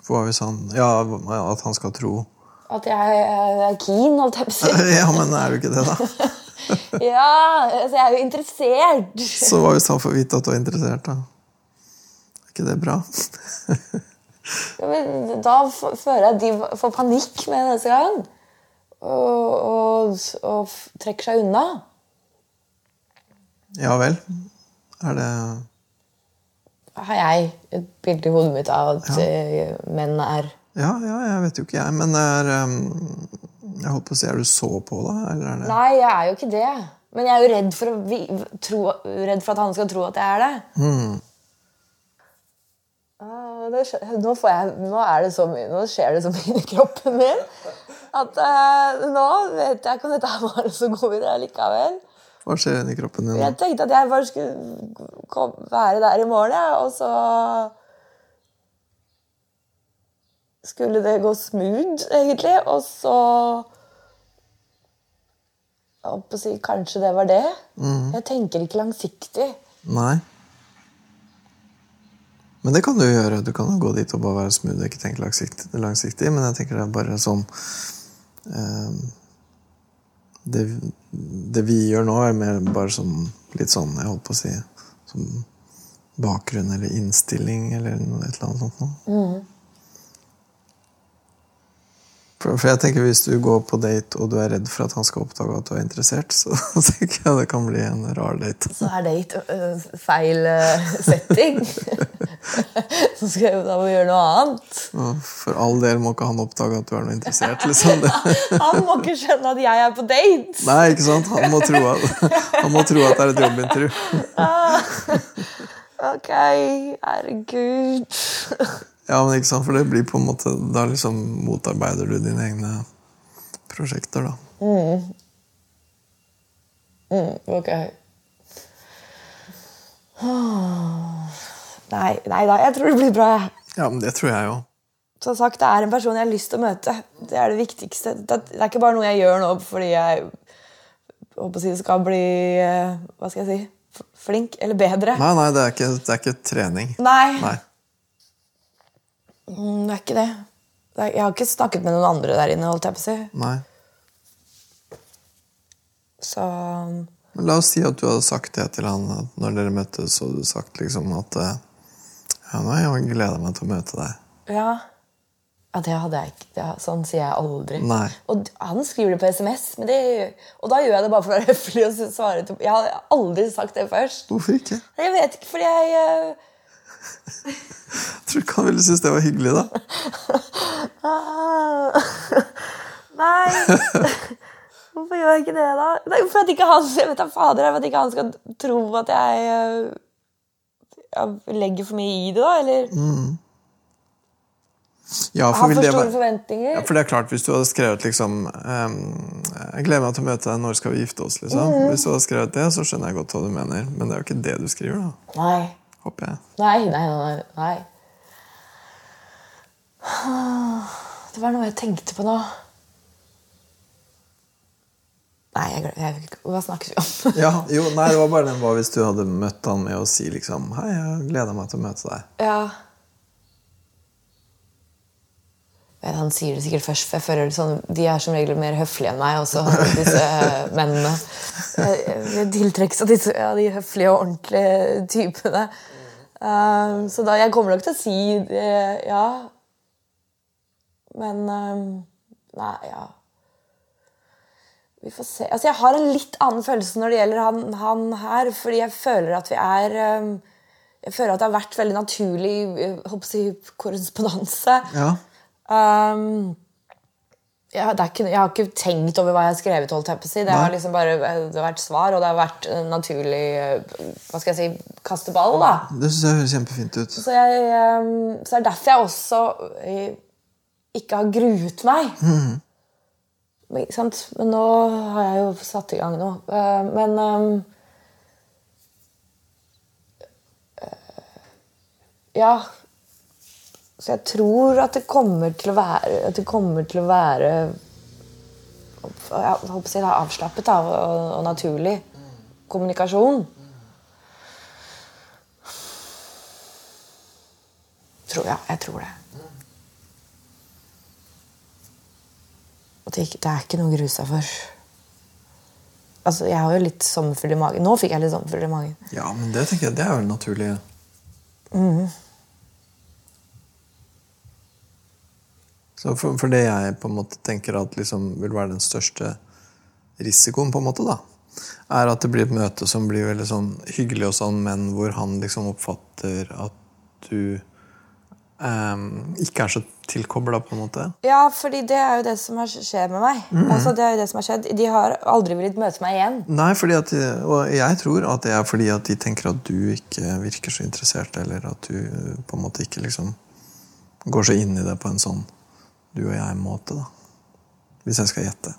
For hva hvis han Ja, at han skal tro At jeg er keen, holdt jeg på å si. Ja, men er du ikke det, da? ja, altså jeg er jo interessert. Så hva hvis han får vite at du er interessert, da? Ikke det bra? Da føler jeg at de får panikk med neste gang. Og, og, og trekker seg unna. Ja vel. Er det Har jeg et bilde i hodet mitt av at ja. menn er Ja, ja, jeg vet jo ikke, jeg. Men er um, Jeg holdt på å si, er du så på, da? Eller er det Nei, jeg er jo ikke det. Men jeg er jo redd for, å tro, redd for at han skal tro at jeg er det. Ah, det skje- nå, får jeg, nå, det så mye, nå skjer det så mye i kroppen min at uh, nå vet jeg ikke om dette var så god idé likevel. Hva skjer inni kroppen din? Jeg tenkte at jeg bare skulle kom, være der i morgen, Ja, og så skulle det gå smooth, egentlig. Og så Jeg holdt på å si kanskje det var det. Jeg tenker ikke langsiktig. Nei. Men det kan du gjøre. Du kan jo gå dit og bare være smooth og ikke tenke langsiktig. langsiktig men jeg tenker det er bare sånn eh, det, det vi gjør nå, er mer bare sånn litt sånn Jeg holdt på å si som bakgrunn eller innstilling eller et eller annet sånt noe. For, for jeg tenker Hvis du går på date og du er redd for at han skal oppdage at du er interessert, så tenker jeg det kan bli en rar date. Så er date øh, feil øh, setting. så skal jeg da må vi gjøre noe annet. For all del må ikke han oppdage at du er noe interessert. liksom. Han må ikke skjønne at jeg er på date. Nei, ikke sant? Han må tro at, han må tro at det er et jobbintervju. Ok, herregud. Ja, men ikke sant? For det blir på en måte Da liksom motarbeider du dine egne prosjekter, da. Ok. Nei, nei da, jeg tror det blir bra. Ja, men det tror jeg jo. Som sagt, det er en person jeg har lyst til å møte. Det er det viktigste. Det er ikke bare noe jeg gjør nå fordi jeg håper si, skal bli eh, hva skal jeg si, flink eller bedre. Nei, nei, det er ikke, det er ikke trening. Nei, Nei. Mm, det er ikke det. det er, jeg har ikke snakket med noen andre der inne. holdt jeg på å si. nei. Så Men la oss si at du hadde sagt det til han at når dere møttes, og du sagt liksom at eh, Ja, nå har jeg gleda meg til å møte deg. ja. ja det hadde jeg ikke. Det, sånn sier jeg aldri. Nei. Og han skriver det på SMS, men det, og da gjør jeg det bare for å være høflig. og svare til, Jeg har aldri sagt det først. Hvorfor ikke? Jeg vet ikke, fordi jeg Jeg tror ikke han ville synes det var hyggelig, da. Nei. Hvorfor gjør jeg ikke det, da? Nei, for at ikke han jeg vet da fader, for at ikke han skal tro at jeg, eh, jeg legger for mye i det, da? Eller Ja, for, for store forventninger? ja, for det er klart, hvis du hadde skrevet liksom um, Jeg gleder meg til å møte deg, når skal vi gifte oss? liksom. Mm. Hvis du hadde skrevet det, så skjønner jeg godt hva du mener. Men det er jo ikke det du skriver, da. Nei. Håper jeg. Nei, nei, nei. nei. Det var noe jeg tenkte på nå. Nei, jeg, jeg, hva snakker vi om? Ja, jo, nei, det var bare den hva hvis du hadde møtt han med å si liksom Hei, jeg gleder meg til å møte deg. Ja. Vet, han sier det sikkert først, for jeg føler sånn, de er som regel mer høflige enn meg. Også disse eh, mennene. Jeg, jeg tiltrekkes av disse, ja, de høflige og ordentlige typene. Um, så da, jeg kommer nok til å si det, ja. Men um, Nei, ja. Vi får se. Altså, jeg har en litt annen følelse når det gjelder han, han her, fordi jeg føler at vi er um, Jeg føler at det har vært veldig naturlig jeg håper å si, korrespondanse. Ja. Um, ja, det ikke, jeg har ikke tenkt over hva jeg har skrevet. holdt jeg på å si. Det har liksom bare det har vært svar, og det har vært eh, naturlig eh, hva skal jeg si, kaste ball. da. Det syns jeg høres kjempefint ut. Så, jeg, så det er derfor jeg også eh, ikke har gruet meg. Men, ikke sant? Men nå har jeg jo satt i gang noe. Eh, men um, eh, Ja. Så jeg tror at det kommer til å være At det kommer til å være jeg håper å si det avslappet da, og, og naturlig kommunikasjon. Tror jeg. Jeg tror det. Og det, ikke- det er ikke noe å grue seg for. Altså, Jeg har jo litt sommerfugl i magen. Nå fikk jeg litt sommerfugl i magen. Ja, men det tenker jeg det er vel naturlig. Så for, for det jeg på en måte tenker at liksom vil være den største risikoen, på en måte da, er at det blir et møte som blir veldig sånn hyggelig, og sånn, men hvor han liksom oppfatter at du ehm, ikke er så tilkobla, på en måte. Ja, fordi det er jo det som har skjedd med meg. Altså, det er jo det som har skjedd. De har aldri villet møte meg igjen. Nei, at, og jeg tror at det er fordi at de tenker at du ikke virker så interessert, eller at du på en måte ikke liksom går så inn i det på en sånn du og jeg-måte, da. Hvis jeg skal gjette.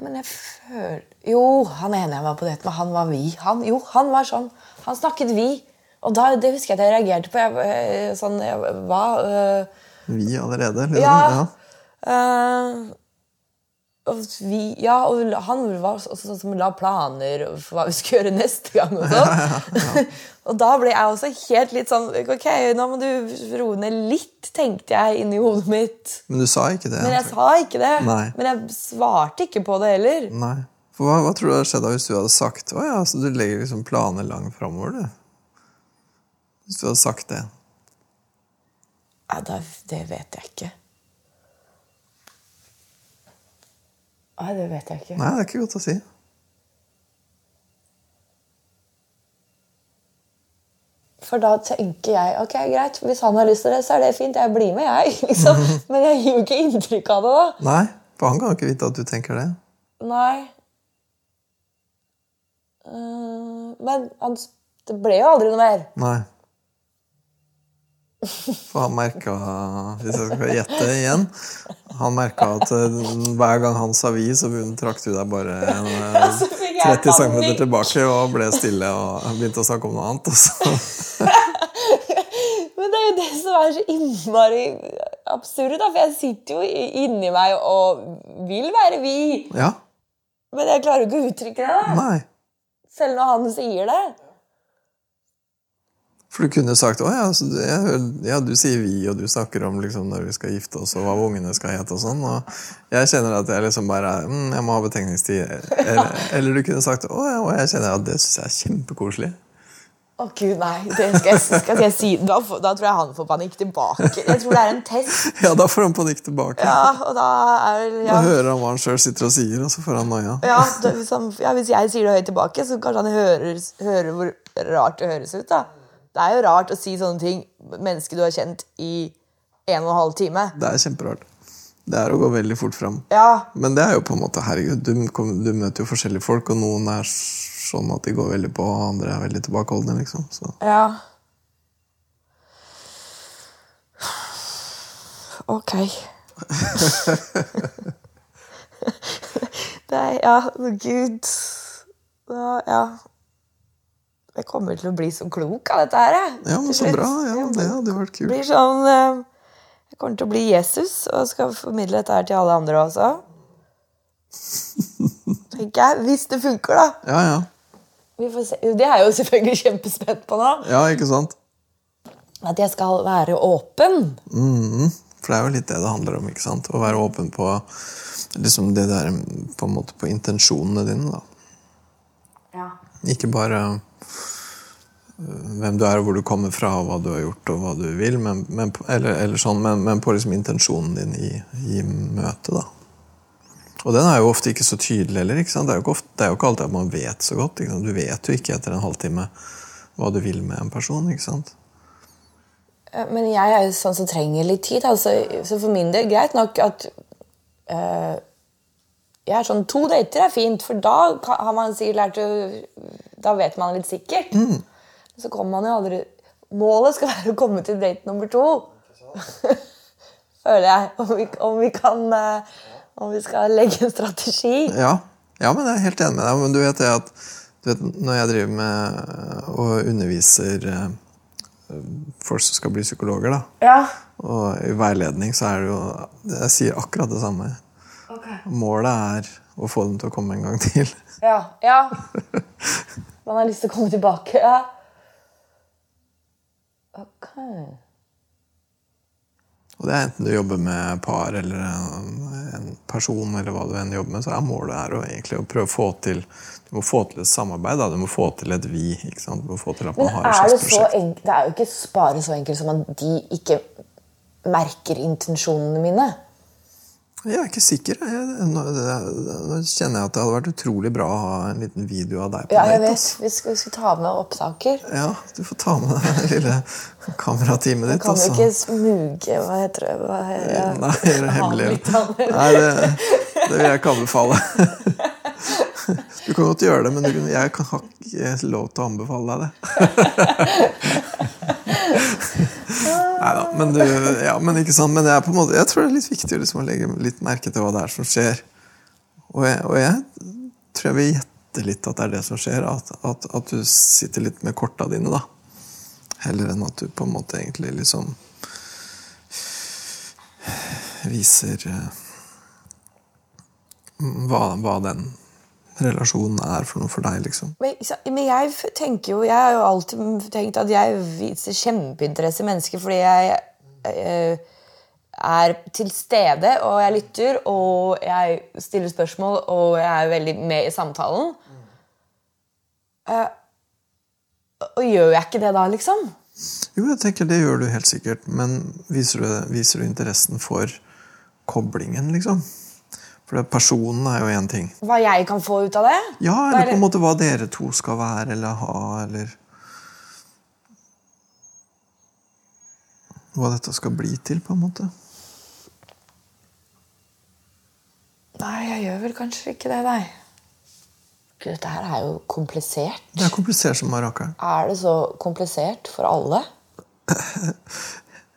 Men jeg føler Jo, han ene jeg var på date med, han var vi. Han, jo, han var sånn. Han snakket vi. Og da, det husker jeg at jeg reagerte på. Jeg, eh, sånn, jeg, hva? øh, Vi allerede? Liksom. Ja. øh, og vi, ja, og han var også sånn som la planer for hva vi skulle gjøre neste gang. Og sånn. og da ble jeg også helt litt sånn Ok, nå må du roe ned litt, tenkte jeg inni hodet mitt. Men du sa ikke det? Men jeg sa ikke det. Nei. Men jeg svarte ikke på det heller. Nei. For hva, hva tror du hadde skjedd da hvis du hadde sagt Å ja, så du legger liksom planer langt framover, du? Hvis du hadde sagt det. Ja, da, det vet jeg ikke. Nei, det vet jeg ikke. Nei, det er ikke godt å si. For da tenker jeg ok, greit, hvis han har lyst til det, så er det fint. Jeg blir med, jeg. liksom. Men jeg gir jo ikke inntrykk av det, da. Nei, for han kan jo ikke vite at du tenker det. Nei. Eh, men han, det ble jo aldri noe mer. Nei. For han merka, hvis jeg skal gjette igjen Han merka at eh, hver gang han sa vi, så trakk du deg bare en, eh, så fikk jeg 30 cm tilbake og ble stille og begynte å snakke om noe annet. Og så. Men det er jo det som er så innmari absurd, da. For jeg sitter jo inni meg og vil være vi. Ja. Men jeg klarer jo ikke å uttrykke det, da. Nei. Selv når han sier det. For du kunne sagt å ja, du, ja, du sier vi, og du snakker om liksom, når vi skal gifte oss, og hva ungene skal hete. Og sånn, og jeg kjenner at jeg liksom bare mm, jeg må ha betenkningstid. Eller, eller du kunne sagt å ja, og jeg kjenner at det syns jeg er kjempekoselig. Å gud, nei. Det skal jeg, skal jeg si. Da, da tror jeg han får panikk tilbake. Jeg tror det er en test. Ja, da får han panikk tilbake. Ja, og da er ja. Da hører han hva han sjøl sitter og sier, og så får han noia. Ja, da, hvis, han, ja, hvis jeg sier det høyt tilbake, så kanskje han hører, hører hvor rart det høres ut. da. Det er jo rart å si sånne ting mennesket du har kjent i en og en halv time. Det er kjemperart. Det er å gå veldig fort fram. Ja, Men det er jo på en måte, herregud, du, du møter jo forskjellige folk, og noen er sånn at de går veldig på, og andre er veldig tilbakeholdne. liksom. Så. ja. Ok. er Ja, gud. Ja. Jeg kommer til å bli så klok av dette her. Ja, men så bra. ja, Det hadde vært kult. blir sånn eh, Jeg kommer til å bli Jesus og skal formidle dette her til alle andre også. Tenker jeg. Hvis det funker, da. Ja, ja. Vi får se. Det er jeg jo selvfølgelig kjempespent på nå. Ja, ikke sant? At jeg skal være åpen. Mm, For det er jo litt det det handler om. ikke sant? Å være åpen på liksom det der, på en måte på intensjonene dine. da. Ja. Ikke bare hvem du er, og hvor du kommer fra, og hva du har gjort, og hva du vil, men, men, eller, eller sånn, men, men på liksom intensjonen din i, i møtet. da. Og den er jo ofte ikke så tydelig heller. Det er ofte, det er jo ikke alltid at man vet så godt. Du vet jo ikke etter en halvtime hva du vil med en person. ikke sant? Men jeg er jo sånn som trenger litt tid. Altså, så for min del, greit nok at øh, jeg er sånn, To dater er fint, for da har man sikkert lært å Da vet man litt sikkert. Så kommer man jo aldri Målet skal være å komme til date nummer to. Føler jeg. Om vi, om vi kan eh, Om vi skal legge en strategi. Ja, ja men jeg er helt enig med deg. Men du vet det at du vet, når jeg driver med og underviser eh, folk som skal bli psykologer, da, Ja. og i veiledning, så er det jo Jeg sier akkurat det samme. Målet er å få dem til å komme en gang til. Ja. ja. Man har lyst til å komme tilbake. Ja. Ok. Og det er enten du jobber med par eller en, person, eller hva du enn jobber med, så er målet er å, egentlig å prøve å få til du må få til et samarbeid. Da. Du må få til et vi. ikke sant? Du må få til at man Men har et det slags prosjekt. enkelt? Det er jo ikke bare så enkelt som at de ikke merker intensjonene mine. Jeg er ikke sikker. Jeg, nå, nå kjenner jeg at det hadde vært utrolig bra å ha en liten video av deg på Ja, jeg vet. ass. Vi skal, vi skal ta med opptaker. Ja, du får ta med deg det lille kamerateamet ditt. Du kan jo altså. ikke smuge Hva heter det? Hva heter det? Nei, det er hemmelig. Nei, det, det vil jeg ikke anbefale. Du kan godt gjøre det, men du, jeg har ikke lov til å anbefale deg det. Nei da, men, du, ja, men. Men en måte, jeg tror det er litt viktig liksom, å legge litt merke til hva det er som skjer. Og jeg, og jeg tror jeg vil gjette litt at det er det som skjer. At, at, at du sitter litt med korta dine, da. Heller enn at du på en måte egentlig liksom viser eh, hva, hva den relasjonen er for noe for deg, liksom. Men, men jeg tenker jo Jeg har jo alltid tenkt at jeg viser kjempeinteresse i mennesker fordi jeg eh, er til stede, og jeg lytter, og jeg stiller spørsmål, og jeg er veldig med i samtalen. Eh, og gjør jeg ikke det da, liksom? Jo, jeg tenker det gjør du helt sikkert, men viser du, viser du interessen for koblingen, liksom? For personen er jo én ting. Hva jeg kan få ut av det? Ja, eller er på en måte hva dere to skal være eller ha, eller Hva dette skal bli til, på en måte. Nei, jeg gjør vel kanskje ikke det, nei. Gud, dette her er jo komplisert. Det er komplisert som marakeren. Er det så komplisert for alle?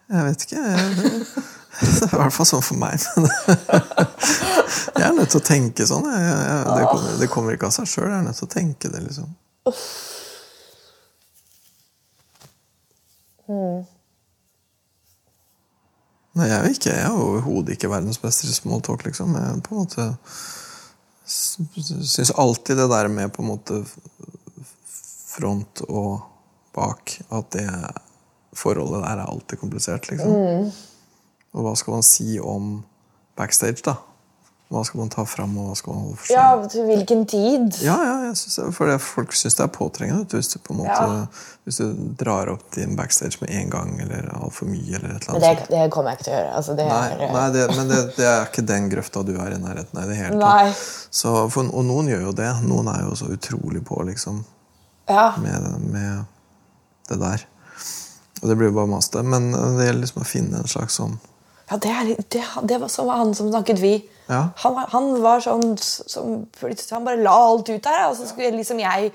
Jeg vet ikke. Jeg, det er i hvert fall sånn for meg. Jeg er nødt til å tenke sånn. Jeg, jeg, det, kommer, det kommer ikke av seg sjøl. Jeg er nødt til å tenke det, liksom. Nei, jeg er ikke, jeg er overhodet ikke verdensmester i smalltalk, liksom. Jeg på en måte syns alltid det der med på en måte front og bak, at det forholdet der er alltid komplisert, liksom. Og hva skal man si om backstage, da? Hva skal man ta fram, og hva skal man holde for seg? Ja, til hvilken tid? Ja, ja, synes, for det, folk syns det er påtrengende hvis du, på en måte, Ja. hvis du drar opp din backstage med en gang eller altfor mye. eller et eller annet det, det kommer jeg ikke til å gjøre. Altså, det Nei, er, nei det, men det, det er ikke den grøfta du er i nærheten av i det hele tatt. Så, for, og noen gjør jo det. Noen er jo så utrolig på liksom, Ja. med, med det der. Og det blir jo bare maste. Men det gjelder liksom å finne en slags sånn Ja, det, er, det, det var som han som snakket vi. Ja. Han, var- han var sånn som Han bare la alt ut der, og så skulle liksom jeg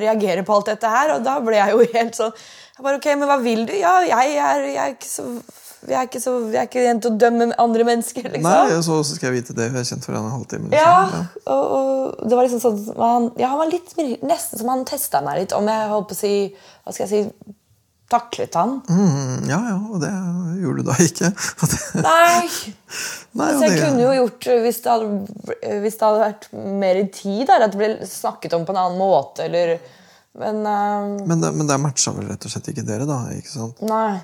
reagere på alt dette her. Og da ble jeg jo helt sånn jeg bare, ok, Men hva vil du? Ja, jeg er, jeg er ikke så jeg er ikke, så, jeg er ikke en til å dømme andre mennesker, liksom. Nei, så skal jeg vite det. Vi har kjent for en halvtime. Liksom. Ja, og, og det var liksom sånn han, Ja, han var litt nesten som han testa meg litt, om jeg holdt på å si Hva skal jeg si Taklet han? Mm, ja, ja, og det gjorde du da ikke. Nei! Nei, Så jeg det- kunne jo gjort hvis det hadde, hvis det hadde vært mer i tid, der, at det ble snakket om på en annen måte, eller Men uh, Men det, men det matcha vel rett og slett ikke dere, da? ikke sant? nei.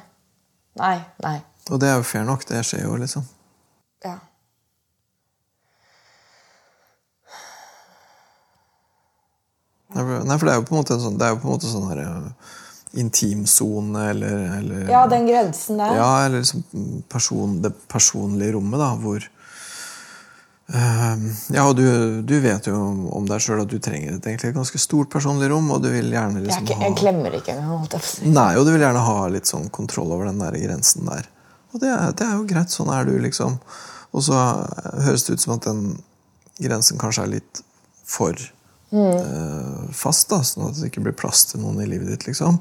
Nei. Nei. Og det er jo fair nok. Det skjer jo, liksom. Ja. Nei, for det er jo på en måte en sånn, det er jo på en måte sånn her eh, intimsone, eller, eller ja, den grensen der. Ja, eller liksom person, det personlige rommet, da, hvor uh, Ja, og du, du vet jo om, om deg sjøl at du trenger et egentlig ganske stort personlig rom, og du vil gjerne Jeg, er liksom ikke, jeg klemmer ikke engang. jeg. Nei, og du vil gjerne ha litt sånn kontroll over den der grensen der. Og det det er jo greit. Sånn er du, liksom. Og så høres det ut som at den grensen kanskje er litt for eh, fast, da, sånn at det ikke blir plass til noen i livet ditt, liksom.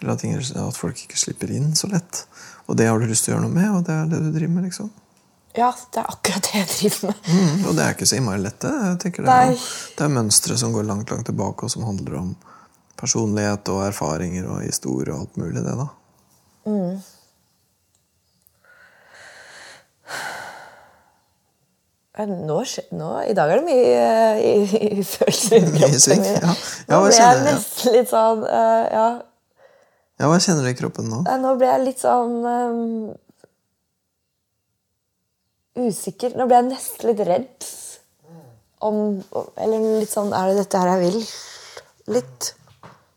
Eller at, at folk ikke slipper inn så lett. Og det har du lyst til å gjøre noe med, og det er det du driver med, liksom. Ja, det er akkurat det jeg driver med. Mm, og det er ikke så innmari lett, det. Er, det er mønstre som går langt, langt tilbake, og som handler om personlighet og erfaringer og historie og alt mulig, det, da. Men Nå, nå, I dag er det mye eh, i, i følelser i kroppen. ja. Ja, Nå ble jeg nesten litt sånn uh, Ja, Ja, hva kjenner du i kroppen nå? Nå ble jeg litt sånn um, usikker. Nå ble jeg nesten litt redd. Om Eller litt sånn Er det dette her jeg vil? Litt.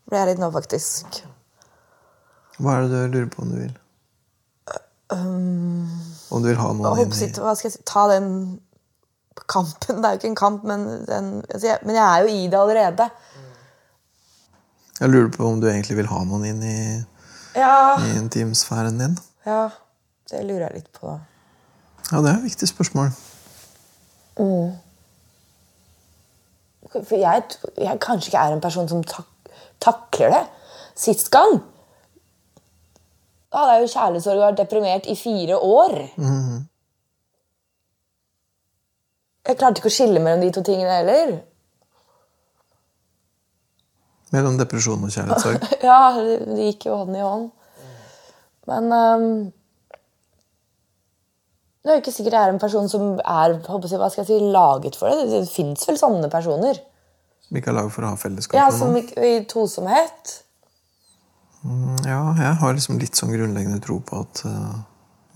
Ble jeg litt nå, faktisk. Hva er det du lurer på om du vil? om du vil ha noen inn i Hva skal jeg si Ta den kampen. Det er jo ikke en kamp, men, den, altså jeg, men jeg er jo i det allerede. Jeg lurer på om du egentlig vil ha noen inn i, Ja, i intimsfæren din. ja det lurer jeg litt på. Ja, det er et viktig spørsmål. For jeg, jeg kanskje ikke er en person som tak, takler det. Sist gang da hadde jeg jo kjærlighetssorg og vært deprimert i fire år. Jeg klarte ikke å skille mellom de to tingene heller. Mellom depresjon og kjærlighetssorg. Ja, det gikk jo hånd i hånd. Men um, det er jo ikke sikkert jeg er en person som er hva skal jeg si, laget for det. Det, fins vel sånne personer. Som ikke er laget for å ha fellesskap Ja, som ikke- I tosomhet. Ja, jeg har liksom litt sånn grunnleggende tro på at uh,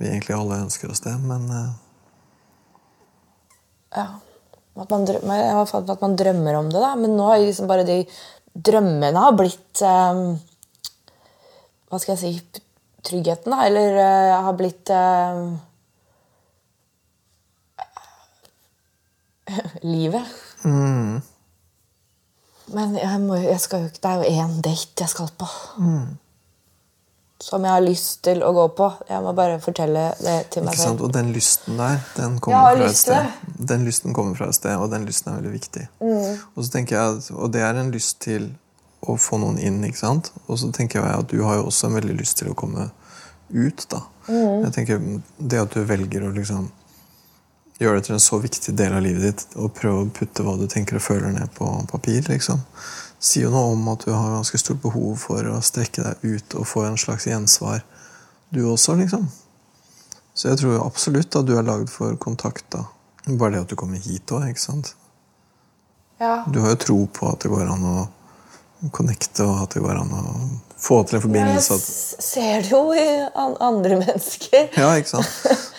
vi egentlig alle ønsker oss det, men eh, Ja. At man, drømmer, at man drømmer om det, da. Men nå har liksom bare de drømmene har blitt um, Hva skal jeg si Tryggheten, da. Eller uh, har blitt um, Livet. Men jeg, må, jeg skal jo ikke Det er jo én date jeg skal på. Som jeg har lyst til å gå på. Jeg må bare fortelle det til meg selv. Og den lysten der, den kommer fra et sted. Den lysten kommer fra et sted, og den lysten er veldig viktig. Og så tenker jeg, at- og det er en lyst til å få noen inn, ikke sant? Og så tenker jeg at du har jo også en veldig lyst til å komme ut, da. Jeg tenker Det at du velger å liksom gjøre det til en så viktig del av livet ditt og prøve å putte hva du tenker og føler ned på papir, liksom, sier jo noe om at du har ganske stort behov for å strekke deg ut og få en slags gjensvar, du også, liksom. Så jeg tror absolutt at du er lagd for kontakt, da. Bare det at du kommer hit òg, ikke sant. Ja. Du har jo tro på at det går an å connecte, og at det går an å få til en forbindelse. Jeg ser det jo i andre mennesker. ja, ikke sant?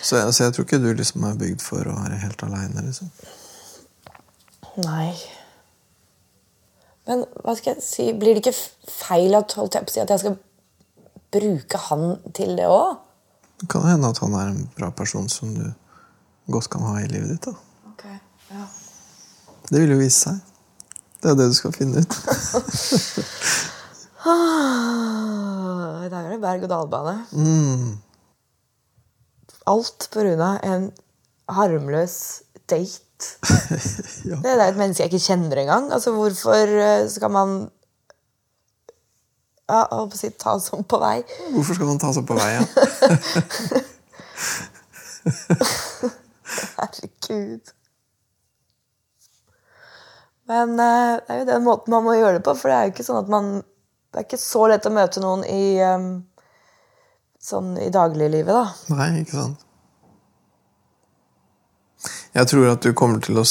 Så jeg, så jeg tror ikke du liksom er bygd for å være helt aleine, liksom. Nei. Men hva skal jeg si, blir det ikke feil at, at jeg skal bruke han til det òg? Det kan hende at han er en bra person som du godt kan ha i livet ditt. da. ja. Det vil jo vise seg. Det er det du skal finne ut. Ah, I dag er det berg-og-dal-bane. Mm. Alt av en harmløs date. Ja. Det er et menneske jeg ikke kjenner engang. Altså, hvorfor eh, skal man ja, jeg holdt på å si, ta sånn på vei? Hvorfor skal man ta seg på vei, ja? Herregud. Men uh, det er jo den måten man må gjøre det på, for det er jo ikke sånn at man Det er ikke så lett å møte noen i um, sånn i dagliglivet, da. Nei, ikke sant? Jeg tror at du kommer til å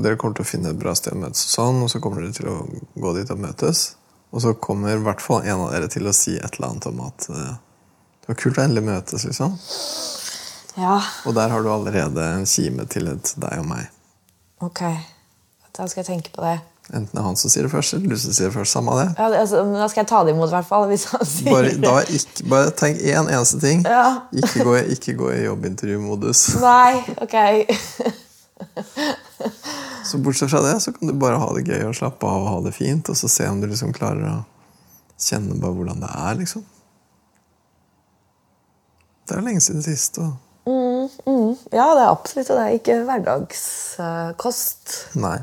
dere kommer til å finne et bra sted å møtes, og sånn, og så kommer dere til å gå dit og møtes. Og så kommer i hvert fall en av dere til å si et eller annet om at eh, det var kult å endelig møtes. liksom. Ja, Og der har du allerede en kime til et deg og meg. ok. Da skal jeg tenke på det. Enten det er han som sier det først, eller du som sier det først. Samme det. Ja, altså, men da skal jeg ta det imot, i hvert fall. Hvis han sier Bare, da ikke, bare tenk én eneste ting. Ja. Ikke, gå, ikke gå i jobbintervjumodus. Nei, ok. Så bortsett fra det, så kan du bare ha det gøy og slappe av og ha det fint, og så se om du liksom klarer å kjenne bare hvordan det er, liksom. Det er lenge siden sist, og Ja, det er absolutt det. er ikke hverdagskost. Nei.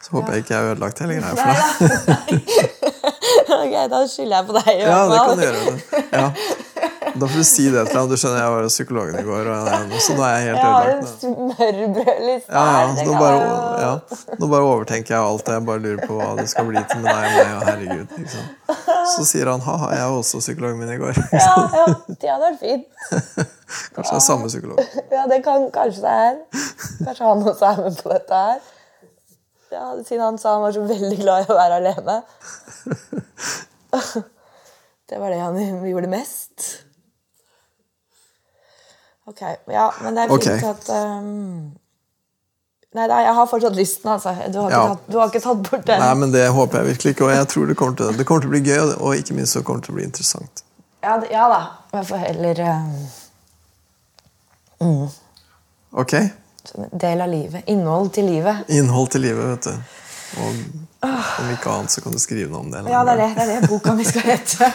Så håper jeg ikke har ødelagt hele greia for deg. ok, da skylder jeg på deg. i Ja, det kan du gjøre. Det. Ja. Da får du si det til ham. Du skjønner, jeg var hos psykologen i går, og så nå er jeg helt Jeg har en ødelagt. smørbrødliste Ja, ja, nå bare, ja, nå bare overtenker jeg alt. Jeg bare lurer på hva det skal bli til med deg og meg. Og herregud, liksom. Så sier han ha-ha, jeg var også psykologen min i går. Ja, ja, det hadde vært fint. Kanskje det er samme psykolog. Ja, det kan kanskje det er. Kanskje han også er med på dette her. Ja, Siden han sa han var så veldig glad i å være alene. Det var det han gjorde mest. Ok, ja, men det er fint okay. at um... Nei, nei, jeg har fortsatt lysten, altså. Du har Ja. tatt, du har ikke tatt bort den. Nei, men det håper jeg virkelig ikke, og jeg tror det kommer til, det kommer til å bli gøy, og- ikke minst så kommer det til å bli interessant. Ja, ja da. Jeg får heller um... Ok? En del av livet. Innhold til livet. Innhold til livet, vet du. Og om ikke annet så kan du skrive noe om det. Ja, det er det, det er det boka mi skal hete.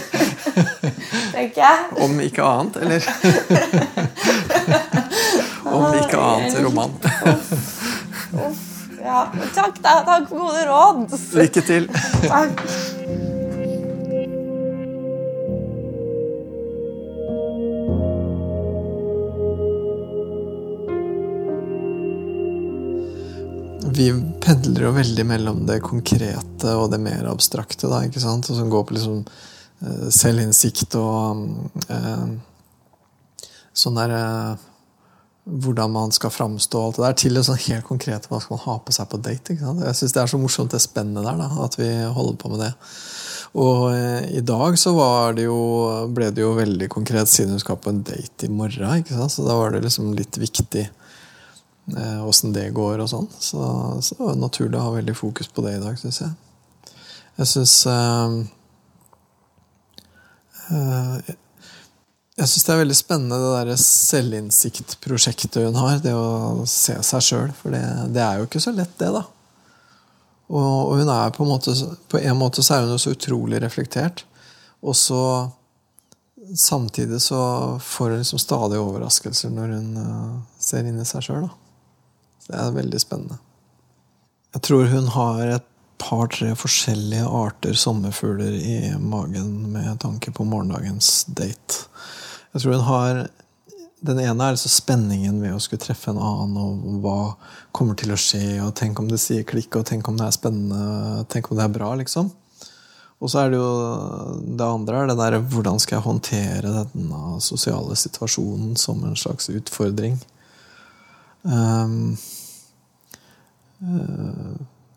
Tenker jeg. Om ikke annet, eller? om ikke annet roman. Ja, takk, da. Takk for gode råd. Lykke til. Takk. Vi pendler jo veldig mellom det konkrete og det mer abstrakte, da, ikke sant? Og som går på liksom uh, selvinnsikt og uh, sånn der uh, Hvordan man skal framstå og alt det der, til det sånn helt konkrete hva skal man ha på seg på date. ikke sant? Jeg syns det er så morsomt, det spennet der, da, at vi holder på med det. Og i dag så det jo, ble det jo veldig konkret siden hun skal på en date i morgen. ikke sant? Så da var det liksom litt viktig åssen det går og sånn. Så, så det var naturlig å ha veldig fokus på det i dag, syns jeg. Jeg syns eh, eh, Jeg syns det er veldig spennende det derre selvinnsiktprosjektet hun har. Det å se seg sjøl. For det, det er jo ikke så lett, det, da. Og, og hun er på en måte På en måte så er hun jo så utrolig reflektert. Og så Samtidig så får hun liksom stadig overraskelser når hun eh, ser inn i seg sjøl. Det er veldig spennende. Jeg tror hun har et par-tre forskjellige arter sommerfugler i magen med tanke på morgendagens date. Jeg tror hun har Den ene er altså spenningen ved å skulle treffe en annen, og hva kommer til å skje, og tenk om det sier klikk, og tenk om det er spennende, tenk om det er bra, liksom. Og så er det jo det andre er det der hvordan skal jeg håndtere denne sosiale situasjonen som en slags utfordring. Um,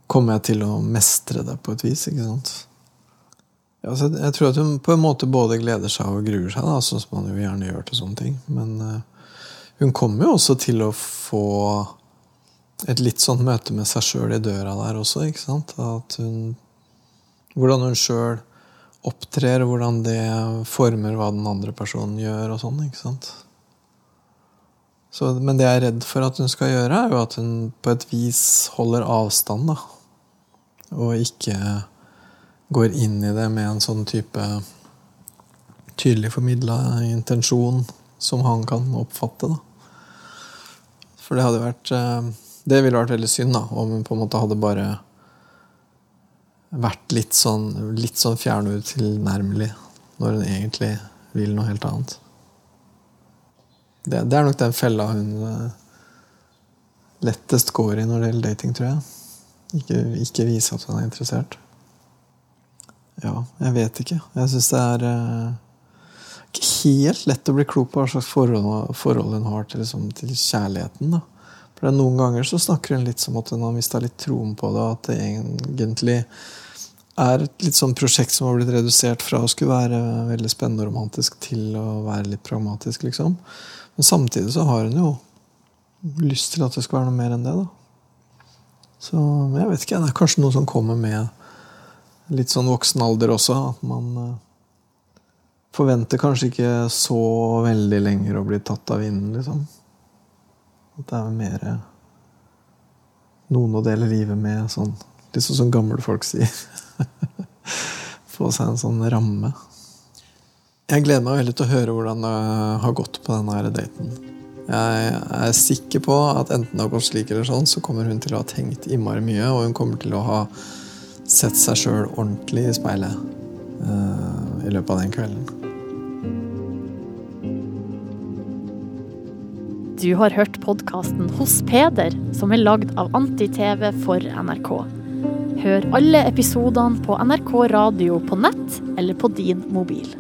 kommer jeg til å mestre det på et vis, ikke sant? Ja, så jeg tror at hun på en måte både gleder seg og gruer seg, da, sånn som man jo gjerne gjør til sånne ting. Men uh, hun kommer jo også til å få et litt sånn møte med seg sjøl i døra der også, ikke sant? At hun hvordan hun sjøl opptrer, hvordan det former hva den andre personen gjør. og sånn, ikke sant? Så, men det jeg er redd for at hun skal gjøre, er jo at hun på et vis holder avstand. da. Og ikke går inn i det med en sånn type tydelig formidla intensjon som han kan oppfatte. da. For det hadde vært eh, Det ville vært veldig synd da, om hun på en måte hadde bare vært litt sånn, litt sånn fjernutilnærmelig når hun egentlig vil noe helt annet. Det, det er nok den fella hun eh, lettest går i når det gjelder dating, tror jeg. Ikke, ikke vise at hun er interessert. Ja, jeg vet ikke. Jeg syns det er eh, ikke helt lett å bli klok på hva slags forhold, forhold hun har til, liksom, til kjærligheten. da. For Noen ganger så snakker hun litt som at hun har mista litt troen på det. At det egentlig er et litt sånn prosjekt som har blitt redusert fra å skulle være veldig spennende og romantisk til å være litt pragmatisk. liksom. Men samtidig så har hun jo lyst til at det skal være noe mer enn det. da. Så jeg vet ikke, det er kanskje noe som kommer med litt sånn voksen alder også. At man eh, forventer kanskje ikke så veldig lenger å bli tatt av vinden, liksom. At det er mer eh, noen å dele livet med, sånn, litt sånn som gamle folk sier. Få seg en sånn ramme. Jeg gleder meg veldig til å høre hvordan det har gått på denne daten. Jeg er sikker på at enten det har gått slik eller sånn, så kommer hun til å ha tenkt innmari mye, og hun kommer til å ha sett seg sjøl ordentlig i speilet uh, i løpet av den kvelden. Du har hørt podkasten Hos Peder, som er lagd av Anti-TV for NRK. Hør alle episodene på NRK radio på nett eller på din mobil.